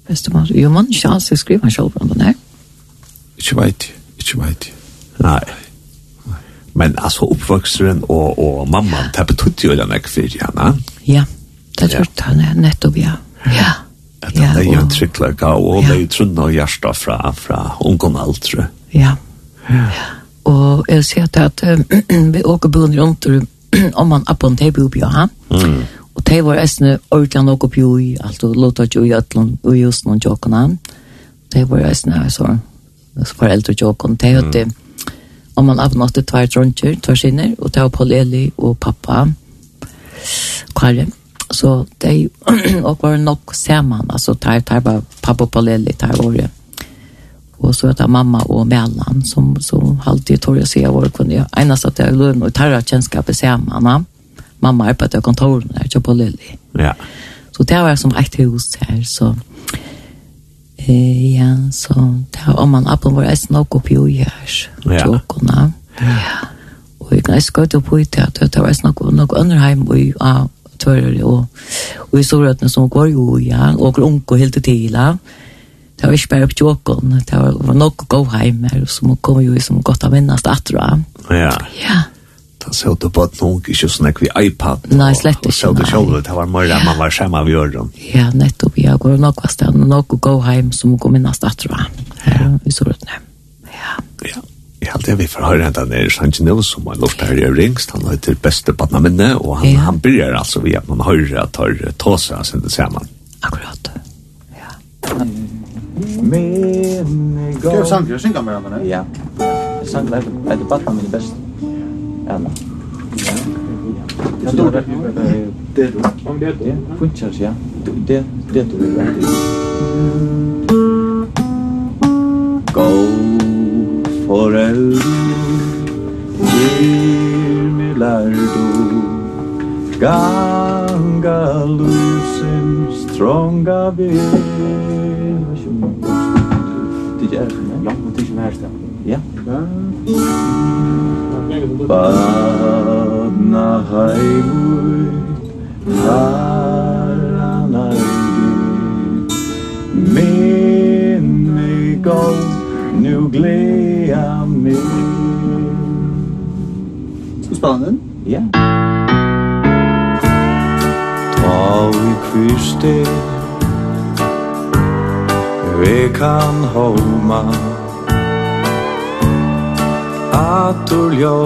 Speaker 2: Hvis du må, jo man ikke alltid skriva Kjolver om den her.
Speaker 3: Ikke veit, ikke veit.
Speaker 1: Nei. Men altså oppvoksteren og, og mamman, det betydde jo den ikke ja, henne.
Speaker 2: Ja, det tror jeg han er nettopp, ja. Ja.
Speaker 1: At han er jo en trygglega,
Speaker 2: og
Speaker 1: det er jo trunn og hjärsta fra, fra ungen aldre. Ja,
Speaker 2: ja. Ja. Og jeg ser til at vi åker bøen rundt og om man appen til bøen ja.
Speaker 1: Mm.
Speaker 2: Og det var eisne ordentlig nok opp jo i alt og låta jo i ætlen og just noen tjokkene. Det var eisne så foreldre tjokkene. Det var det om man avnatte tvær dronjer, tvær sinner, og det var Paul Eli og pappa Karim. Så det og var nok sammen, altså tar, tar bare pappa og Paul Eli, tar året og så er det mamma og mellan som som alltid tar jag se vår kunde endast att jag lön och tarra tjänstskap i samman. Mamma är på ett kontor där på Lilly.
Speaker 1: Ja.
Speaker 2: Så det var som ett hus här så eh ja så det var om man upp var ett nog upp ju här.
Speaker 1: Ja.
Speaker 2: Ja. Och jag ska gå på det att det var nog nog underheim och ja, törr och och i sårötna som går ju ja och onkel helt till. Ja det var ikke bare på til det var, var nok å gå hjem her, som kom jo som godt av minnast atra.
Speaker 1: Ja.
Speaker 2: Ja.
Speaker 1: Da så du på at noen ikke sånn vi iPad.
Speaker 2: Nei, slett ikke.
Speaker 1: Og så du selv, det var mer man var skjemme av jorden.
Speaker 2: Ja, nettopp, ja, går nok av stedet, nok å gå hjem, som kom minnast atra. Ja. Vi så det, ja.
Speaker 1: Ja. Jeg held det vi får høre henne nere i Sanjinov som har lort her i Ringst, han heter til beste badnaminne, og han,
Speaker 2: ja.
Speaker 1: han byrjar altså via at man hører at han tar tåsa sin sammen.
Speaker 2: Akkurat, ja.
Speaker 5: Med
Speaker 6: Skal vi Det är sanger, synga med andra.
Speaker 5: Ja. Jeg sang det på det batten min best. bästa. Ja. Ja.
Speaker 6: Det står där.
Speaker 5: Det om det du. Punchas ja. Det det du vill inte.
Speaker 1: Go forever. Gir mi lardo. Ganga luz trånga vägen
Speaker 5: Det är Ja, det är ju här Ja.
Speaker 1: Badna haivui Harana Min mig gov Nu glea mig.
Speaker 6: Ska spela den?
Speaker 1: fyrste Vekan homa Atur ljó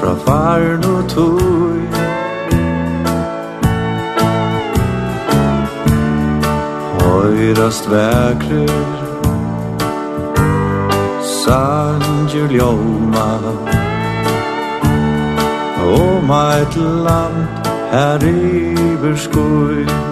Speaker 1: Fra farnur tui Høyrast vekrer Sanger ljóma Om eit land
Speaker 4: er iberskoj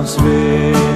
Speaker 4: hans väg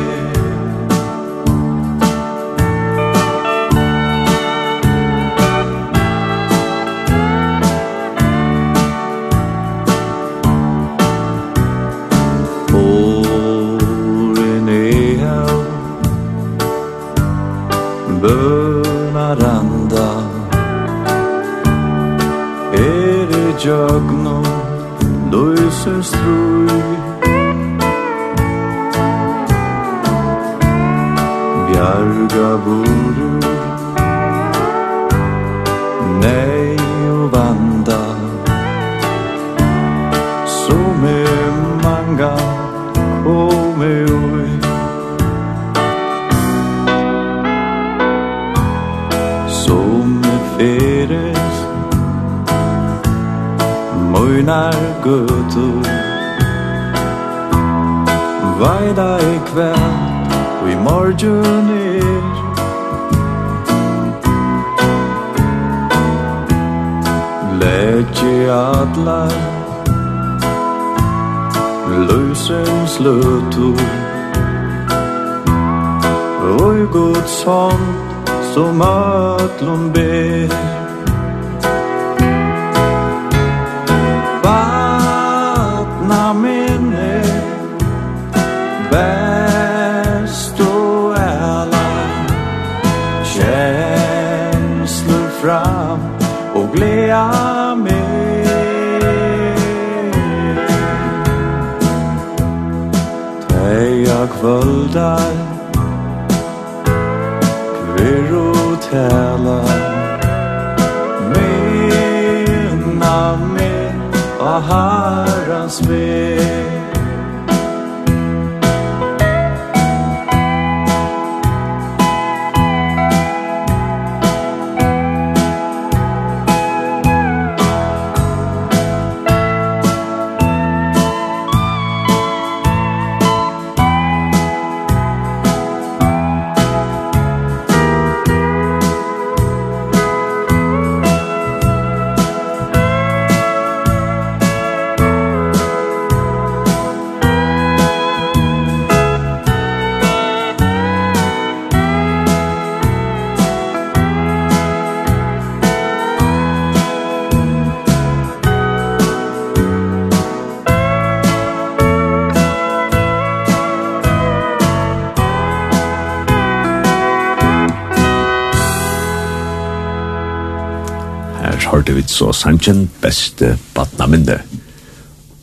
Speaker 1: altså sangen beste badna minne.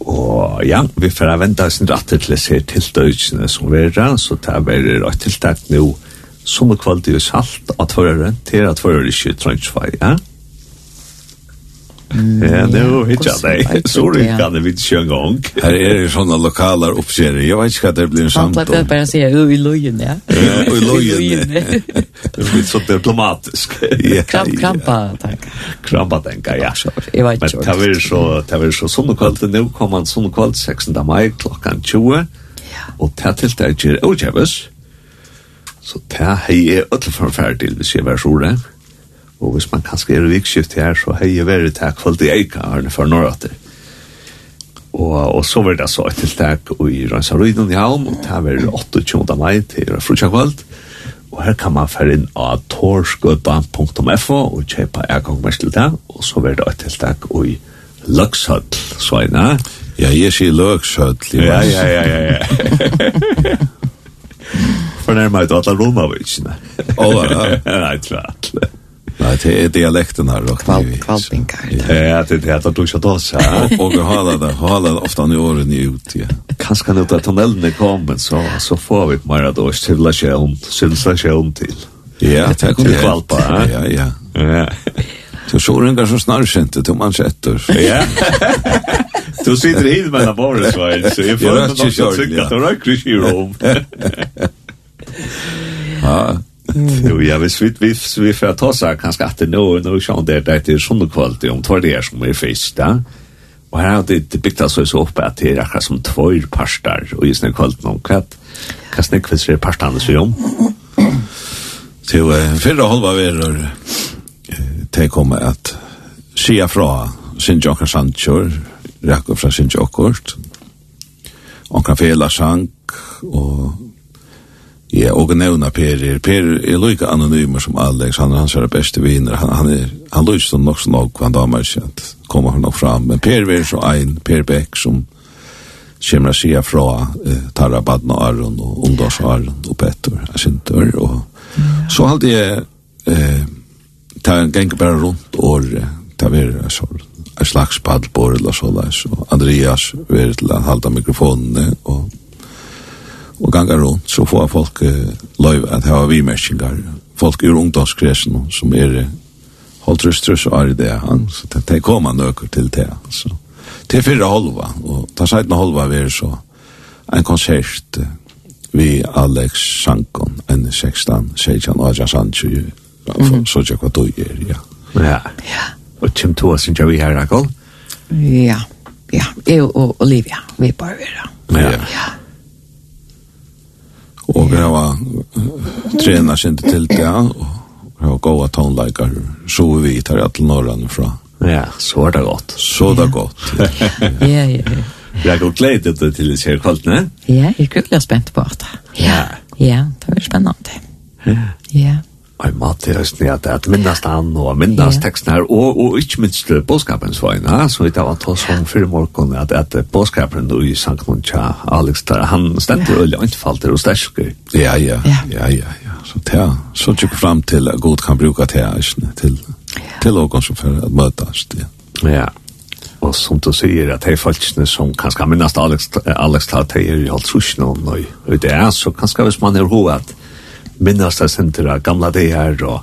Speaker 1: Og ja, vi får vente oss en rette til å se tiltøysene som vi er, så det er bare rett tiltak nå som er kvalitet og salt av tvørere til at tvørere ikke trønnsvei, ja? Mm, ja, det er jo ikke
Speaker 2: det. Så
Speaker 1: du ikke hadde vidt en gang.
Speaker 3: Her er det sånne lokaler oppskjeringer. Jeg vet ikke hva det blir en samt om.
Speaker 2: Bare å si, jo, i løyen,
Speaker 3: ja. Ja, i løyen. [LAUGHS] [LAUGHS]
Speaker 1: Det blir så diplomatisk.
Speaker 2: Kramp, Krampa, takk
Speaker 1: krabbadenka, ja.
Speaker 2: Jeg vet ikke.
Speaker 1: Men det var så, det var så sunnekvalt, nå kom han sunnekvalt 16. mai klokkan 20, og det til det ikke er åkjøves, så det er jeg ødelig forferd til hvis jeg var sore, og hvis man kanskje er vikskift her, så har jeg vært det kvalt i eika, har det for norrater. Og, og så var det så et tiltak i Rønnsarøyden i Havn, og det var 28. mai til frutjakvalt, Og her kan man fære inn av torskøtta.fo og kjøpe ergangmest til det, og så vil det et tiltak i Løkshøll, så er det.
Speaker 3: Ja, jeg sier Løkshøll.
Speaker 1: Ja, ja, ja, ja, [LAUGHS] ja. Fornærmer du at det rommer vi ikke?
Speaker 3: Å, ja.
Speaker 1: Nei, klart.
Speaker 3: Nei, det er dialekten her.
Speaker 2: Kval, kvalpinkar.
Speaker 1: Ja, det er det du ikke ta så [LAUGHS]
Speaker 3: Og Och hålla det, hålla det ofta i årene ut. Ja.
Speaker 1: Kanske nu där tunneln kommer så, så får vi mer av då civilisation, civilisation till.
Speaker 3: Ja, det kan
Speaker 1: det kvalpa, Ja,
Speaker 3: ja. Ja. Så så den så snarare inte man manchetter.
Speaker 1: Ja. [LAUGHS] Du sitter hit med en borre så är
Speaker 3: så
Speaker 1: jag
Speaker 3: får
Speaker 1: inte
Speaker 3: tycka
Speaker 1: att du ikke i rom. [LAUGHS]
Speaker 3: Ja.
Speaker 1: Jo, ja, hvis vi, hvis vi får ta seg kanskje at det nå, nå er det, det er sånne kvalitet om tvær det er som er fisk, da. Og her har det, det bygd altså så opp at det er akkurat som tvær parster, og i sånne kvalitet om hva, hva snakkvis er parstene vi om.
Speaker 3: Til uh, fyrre halva verur, det komme at skia fra sin jokker sandkjør, rekker fra sin jokkert, og kan fela sank, og Ja, og nevna Per er, Per er lika anonymer som Alex, han er hans er beste viner, han, han er, han lyser som nok som nok, han damer ikke at kommer han nok fram, men Per er så ein, Per Beck, som kommer å si fra eh, Tarra Badna Aron, og Ungdars Aron, og Petter, jeg synes og så halte jeg, eh, ta ganger bare rundt året, ta vera så en slags paddelbord eller så, og Andreas vil til halda mikrofonene, og og ganga rundt, så får folk uh, løyv at hava vimerkingar. Folk ur ungdomskresen som er holdt rustrus og ari det, han, så det, det koma nøkker til det. Så. Til fyrre halva, og ta seitna halva vi er så en konsert uh, vi Alex Sankon, en 16, 16, 18, 20, så tjekk hva du er, ja.
Speaker 1: Ja,
Speaker 2: ja.
Speaker 1: Og Tim to sin vi her, Akol?
Speaker 2: Ja, ja. Jeg og Olivia, vi bare vera.
Speaker 1: Ja,
Speaker 2: ja
Speaker 3: og vi har trena sin til det, og vi har gåa tonleikar, så vi tar jeg til Norrland fra.
Speaker 1: Ja, så er det godt.
Speaker 3: Så er det godt. [LAUGHS]
Speaker 2: Ja, ja, ja.
Speaker 1: Jeg er godt glede til til det skjer kvalt, ne?
Speaker 2: Ja, jeg er godt spent på det. Ja, ja, det var spennende. Ja.
Speaker 1: Ja. Ai Matti har snett at minnast han og minnast
Speaker 2: yeah.
Speaker 1: teksten her, og, og ikke minst bådskapens veien, ja? så vi var at om fyrir morgen at, at bådskapen i Sankt Muntja, Alex, der, han stendte yeah. øyne innfalter og stersker.
Speaker 3: Ja, ja,
Speaker 2: ja,
Speaker 3: ja, ja. Så det så tjekk fram til at god kan bruka det her, til, til åkon som fyrir at møtast, ja.
Speaker 1: Ja, og som du sier, at hei folkene som kanskje minnast Alex, Alex tar til er i halvtrusjonen, og det er så kanskje hvis man er hoved, minnast det sinter av gamla her og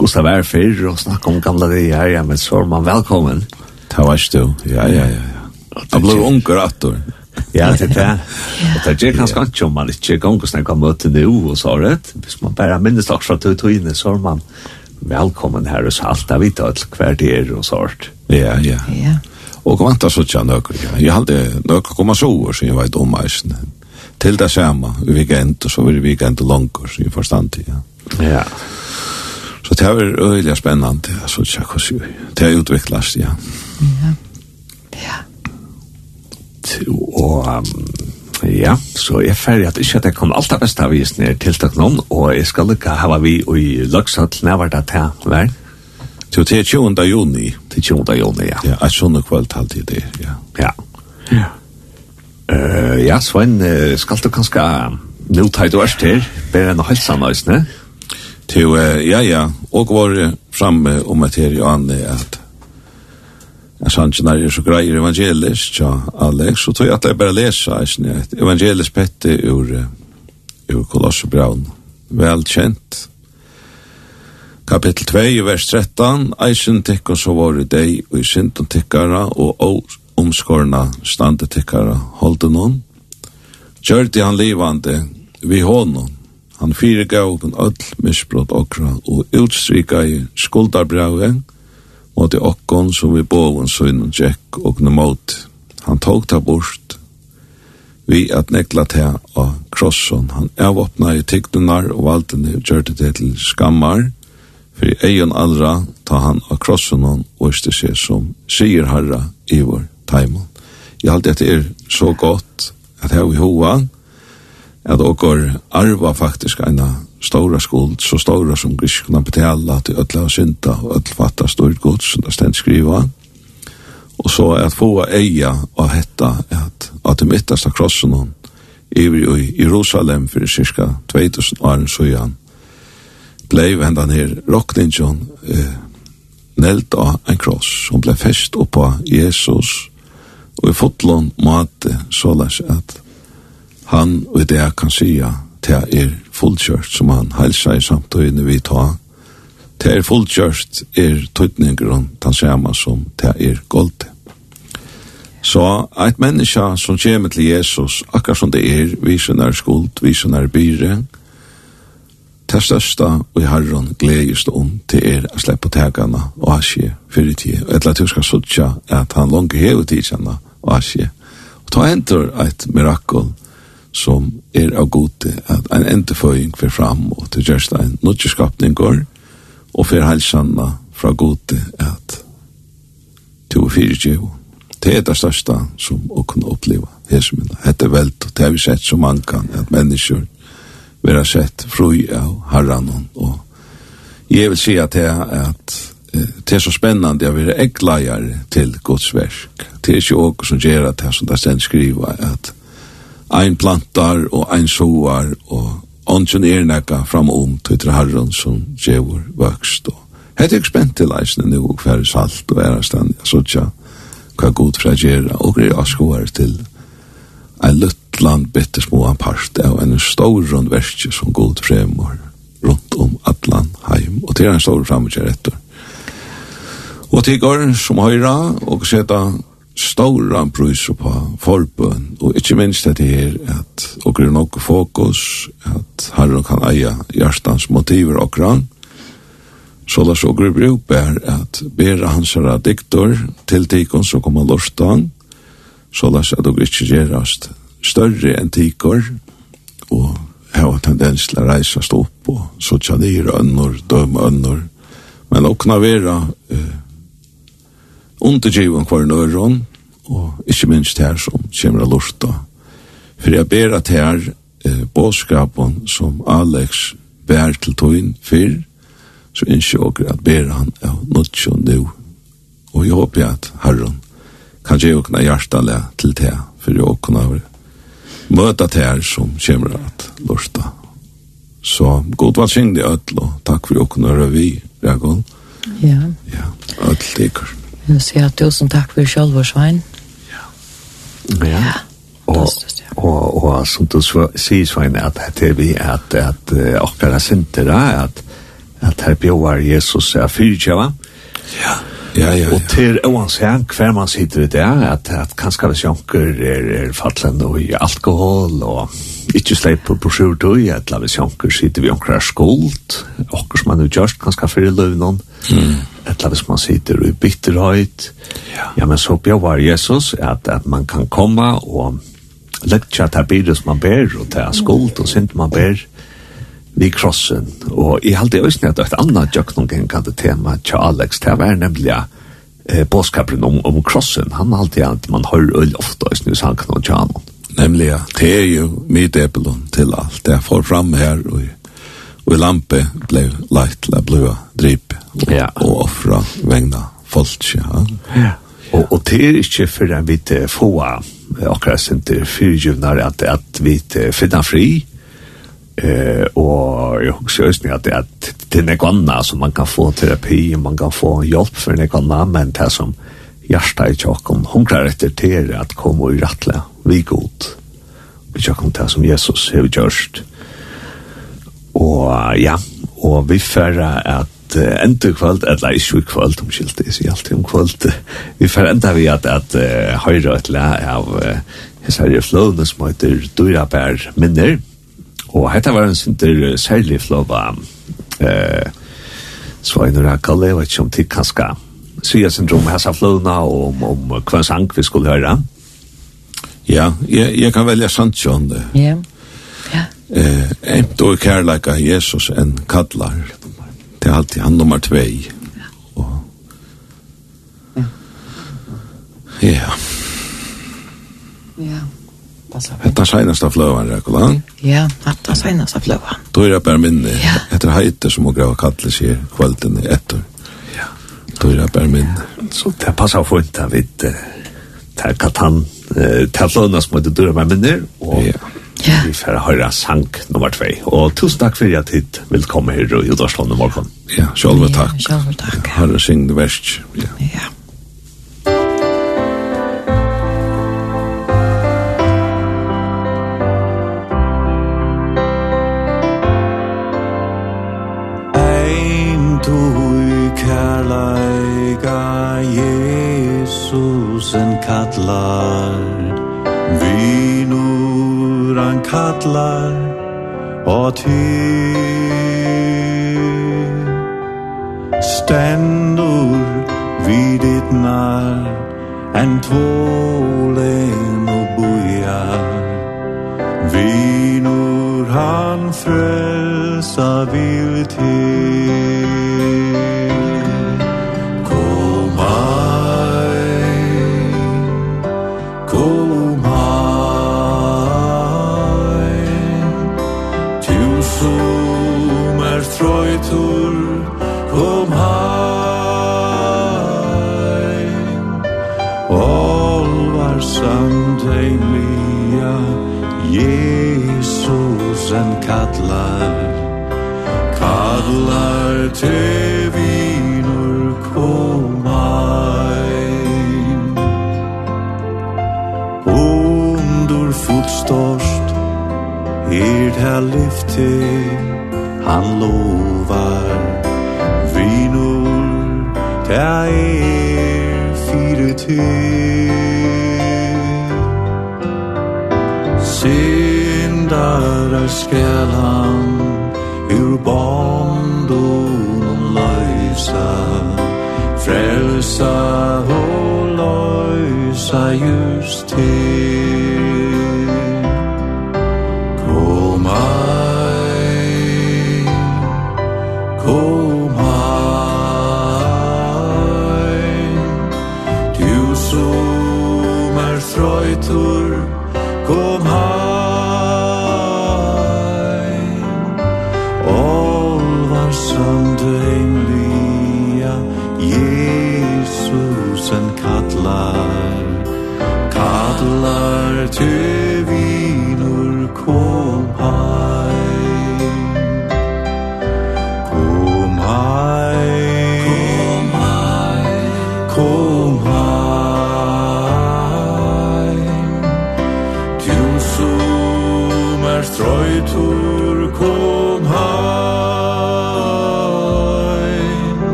Speaker 1: Gustav er fyrr, og snakke om gamla det her ja, men så er man velkommen.
Speaker 3: Det var ikke du, ja, ja, ja. ja. Det ble unger attor.
Speaker 1: Ja, det er det. Og det er kanskje ikke om man ikke ganger snakke om møte nå, og så er det. Hvis man bare minnes det akkurat ut og inne, så er man velkommen her og så alt det vidt alt hver det er og så sånt.
Speaker 3: Ja, ja.
Speaker 2: Ja.
Speaker 3: Og kom antar så tja nøkker, ja. Jeg hadde nøkker komma så år, så jeg vet om eisen til det samme i weekend, og så blir det weekend langer jeg forstand til, ja.
Speaker 1: Ja.
Speaker 3: Så det er øyelig spennende, ja, så tja, hos jo, det er utviklet, ja.
Speaker 2: Ja,
Speaker 1: ja. Og, ja, så jeg er ferdig at ikke at jeg kommer alt det beste av isen her tiltak noen, og jeg skal ikke hava vi i Løkshatt, når var det til,
Speaker 3: vel? Så er 20. juni.
Speaker 1: Til 20. juni, ja.
Speaker 3: Ja, jeg skjønner kveld alltid det, ja.
Speaker 1: Ja, ja. Uh, ja, Svein, uh, skal du kanskje nå ta et års til, bare enn halsen nøysene?
Speaker 3: Til, uh, ja, ja, og var framme om et her i at Jeg sann ikke nærmere så greier evangelisk, ja, Alex, og tog jeg at jeg bare leser et evangelisk pette ur, ur Kolossebraun, velkjent. Kapittel 2, vers 13, eisen tikk og så var det deg, og i synden tikkara, og omskårna standetikkare holde noen. Kjørte han livande vi hånden. Han fyregav den öll misbrott okra og utstrika i skuldarbrauet mot i okkon som vi boven søgnen tjekk og nemot. Han tog ta bort vi at nekla ta av krosson. Han avåpna i tyknenar og valtene og gjørte det til skammar, for i egen allra ta han av krosson og øste seg som sier herra i vår taimon. Jeg halte det er så godt at her i hoa at okkar arva faktisk eina stóra skuld, så stóra som griskna betala til öll av synda og öll fatta stort gods som det stend skriva. Og så at få eia og hetta at at det mittasta krossen hon iver i Jerusalem fyrir cirka 2000 åren søyan blei hendan her rockningen eh, nelt av en kross som blei fest oppa Jesus og i fotlån måte så lær at han og det jeg kan sija til er fullkjørt som han helsa i samtøyene vi tar til er fullkjørt er tøytninger om den samme som til er goldt Så eit menneske som kommer til Jesus, akkurat som det er, viser er skuld, viser er byre, det største og i herren gledes det om til er å slippe tegene og asje fyrir tid. Og etter at du skal sutja at han langer hevet tidkjenne, Asje. Og ta hentur eit mirakel som er av gode at en endeføying fyrir fram og til gjørst en nudgeskapning går og fyrir halsanna fra gode at to fyrir tjevo. Det er det største som å kunne oppleva her som minna. Velt, og det har vi sett så mange kan, at mennesker vil ha sett fru av herran og jeg vil si at det er at det er så spennende å være eggleier til Guds verk. Det er ikke åker som gjør at det som det stendt skriva, at ein plantar og ein soar og ånden er nekka framom til herren som gjør vøkst. Hette er spent til leisene nu og færre salt og ærestand, jeg sotja hva god fra gjør og er askoar til ein luttland bitte små part av en stor verkje som god fremor rundt om atlan heim og til en stor framgjør etter Og til går som høyra og seta stora prøys på forbøn, og ikkje minst det er at okker er nok fokus, at herren kan eia hjertans motiver okra, så la så grib er at bera hans herra diktor til tikon som kommer lorstan, så la så at okker ikkje gerast større enn tikor, og hava tendens til å reisast opp og sotja nir ønnor, døm ønnor, men okna vera uh, undergiven kvar nøron, og ikkje minst her som kommer av lort da. For jeg ber at her eh, bådskapen som Alex bær til tøyen fyr, så innskje åker at ber han av nødtjøn nå. Og jeg håper at Herren kan gjøre åkna hjertale til det, for jeg åkna av møte til her som kommer at lorta. Så god var synd i ødel, og takk for åkna av vi, Regal.
Speaker 2: Ja.
Speaker 3: Ja, ødel tikkert.
Speaker 2: Men sier at tusen takk for selv og svein.
Speaker 1: Ja.
Speaker 2: Ja. ja.
Speaker 1: Og, og, og som du sier, Svein, at det er vi at, at okkara sinter er at, at her bjóar Jesus er fyrtjava.
Speaker 3: Ja. Ja, ja, ja.
Speaker 1: Og til oansett hver man sitter i det, at, at kanskje hvis jonker er, er fattelen og i alkohol, og ikke sleip på brosjordøy, at hvis jonker sitter vi jonker er skuld, okker som man har gjørst, kanskje for i løvnån, mm eller hvis man sitter i bitterhøyt, ja. ja, men så bjøver Jesus at, at man kan komme og lekja til bidres man ber, og til skuld og synd man ber, vi krossen. Og i halte jeg visste at et annet jøknungen kan det tema til Alex, det var nemlig eh, båskapen om, om krossen. Han har alltid at man hører øl ofte i snus han kan og tjanon.
Speaker 3: Nemlig, det er jo mitt epilon til alt. Det er for fram her, og Og i lampe ble leit til å blua drip og,
Speaker 1: ja.
Speaker 3: og offra vegna folk. Ja.
Speaker 1: ja. Og, og det er ikke for en vi få akkurat senter fyrtjuvnar at, at vi finner fri. Eh, og jeg husker også at, at det er nekvanna som man kan få terapi og man kan få hjelp for nekvanna, men det som hjärsta i tjokken hungrar etter til at komme og rattle vi god. Vi tjokken det som Jesus har gjørst. Og ja, og vi færre at uh, enda kvöld, eller ikke i kvöld, omkyld, jeg sier alltid om kvöld, vi færre enda vi at, at uh, høyre et le av uh, hessarje flåvene som heter Dyrabær Minner, og hette var en sinter særlig flåva uh, Svainar Akalle, jeg vet ikke om tid kanskje, sier syndrom hessa flåvene og om, om hva sang vi skulle høre.
Speaker 3: Ja, jeg, jeg kan velge sant, John.
Speaker 2: Ja. Yeah.
Speaker 3: Eh, emt og kærleika Jesus en kallar. Det er alltid han nummer tvei. Og... Ja.
Speaker 2: Ja.
Speaker 3: Hetta seinaste fløvan, Rekula.
Speaker 2: Ja, hetta seinaste fløvan.
Speaker 3: Då er det bare minne.
Speaker 2: Ja.
Speaker 3: Etter heite som å grava kallis her kvelden etter.
Speaker 1: Ja.
Speaker 3: Då er det bare minne.
Speaker 1: Så det passar fint, jeg vet. Det er katan. Det er fløvnas mot det døra minne. Og...
Speaker 3: Ja
Speaker 2: Ja.
Speaker 1: Vi får høre sang nummer 2. Og tusen takk for at hit vil komme her i Udarslånd i morgen.
Speaker 3: Ja,
Speaker 2: selv
Speaker 3: takk.
Speaker 2: Ja, selv takk.
Speaker 3: Herre, syng det verst. Ja.
Speaker 2: ja.
Speaker 4: natur frelsa Frelsa og løysa just til.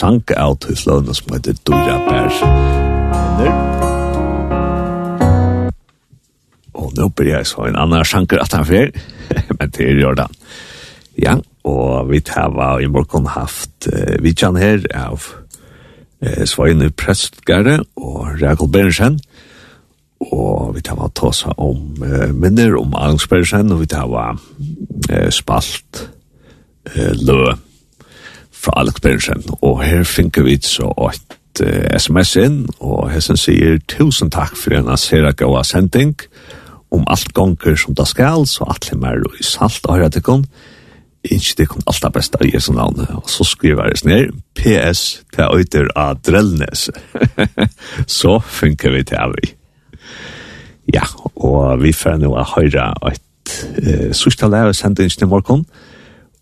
Speaker 1: sang av Tysløvene som heter Dora Bærs. Og nå blir jeg så en annen sjanker at han fer, [LAUGHS] men det er Jordan. Ja, og vi har i morgen haft uh, vidtjan her av uh, Svøyne Prestgare og Rekol Berensen, og vi tar ta om uh, minner om Arnsbergsen, og vi tar uh, spalt uh, lø fra Alex Berensen. og her finner vi så et uh, sms inn, og hessen sier tusen takk for en sera gåa sending, om alt gonger som det skal, så atle mer og i salt og høyre til tikkun, ikke det kom alt det beste av Jesu navn, og så skriver jeg ned, PS, det er øyder av Drellnes. så funker vi til vi. Ja, og vi får nå høyre et uh, sørste lærer sendingen i morgen, og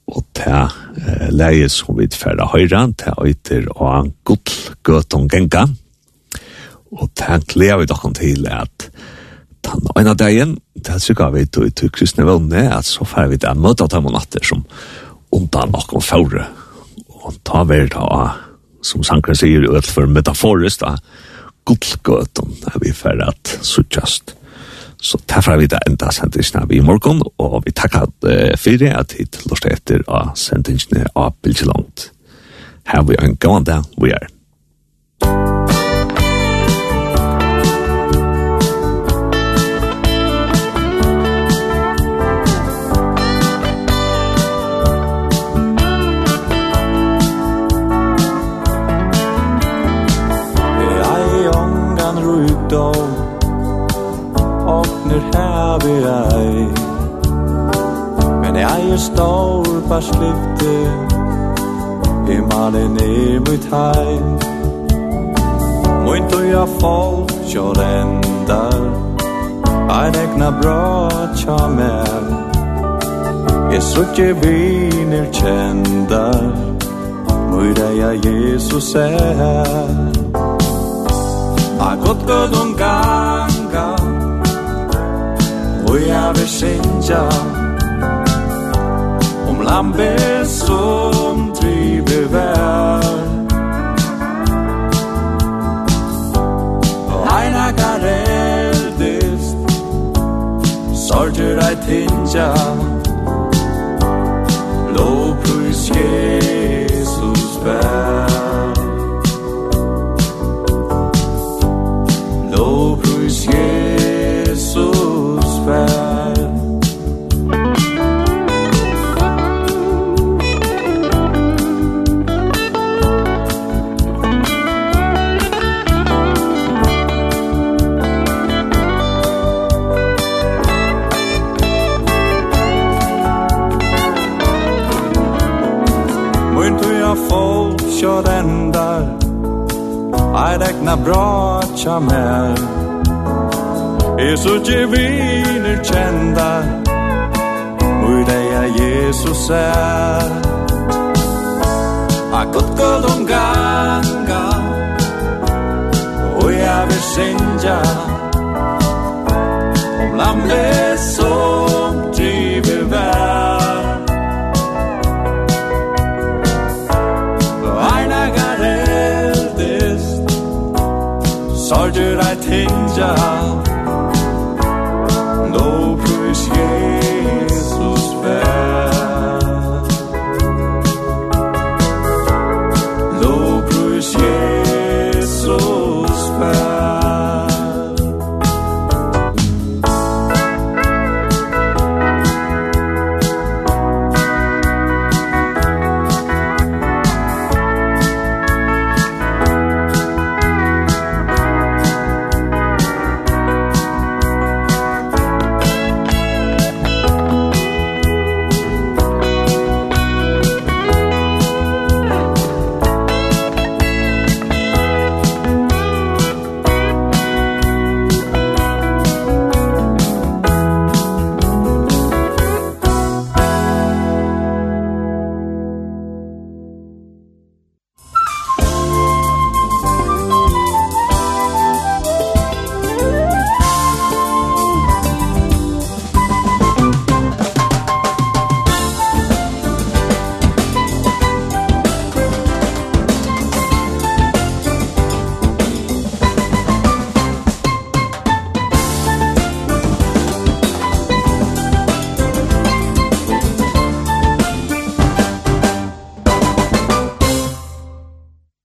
Speaker 1: og ta eh, leie som vi tverra høyre, ta øyter og en god gøtong genga, og ta gleder vi dere til at den ene dagen, ta sykker vi til, til kristne vøvne, at så får vi til å møte dem og natter som undan noen fore, og ta vel da, som Sankren sier, ut for metaforist, da, god gøtong, vi fer at suttjast Så derfor vi da enda sendingen vi i morgen, og vi takker uh, for at hit lort etter av sendingene av Bilgelangt. Her vi en god dag, vi er.
Speaker 4: er her vi ei Men jeg er stor på slipte I malen er mitt hei Moin tuja folk kjør rendar Ein egna bra tja mer. Jeg sutje viner kjendar. Moira ja Jesus er A gott gød om gangar Og jeg vil skänja Om lampe som driver vær. Og ena kan eldest Sorger ei tinja Lovprys Jesus vær tja mer Jesus ge viner kjenda Och i dig Jesus er A gott kolom ganga Och jag vill synja Om lammet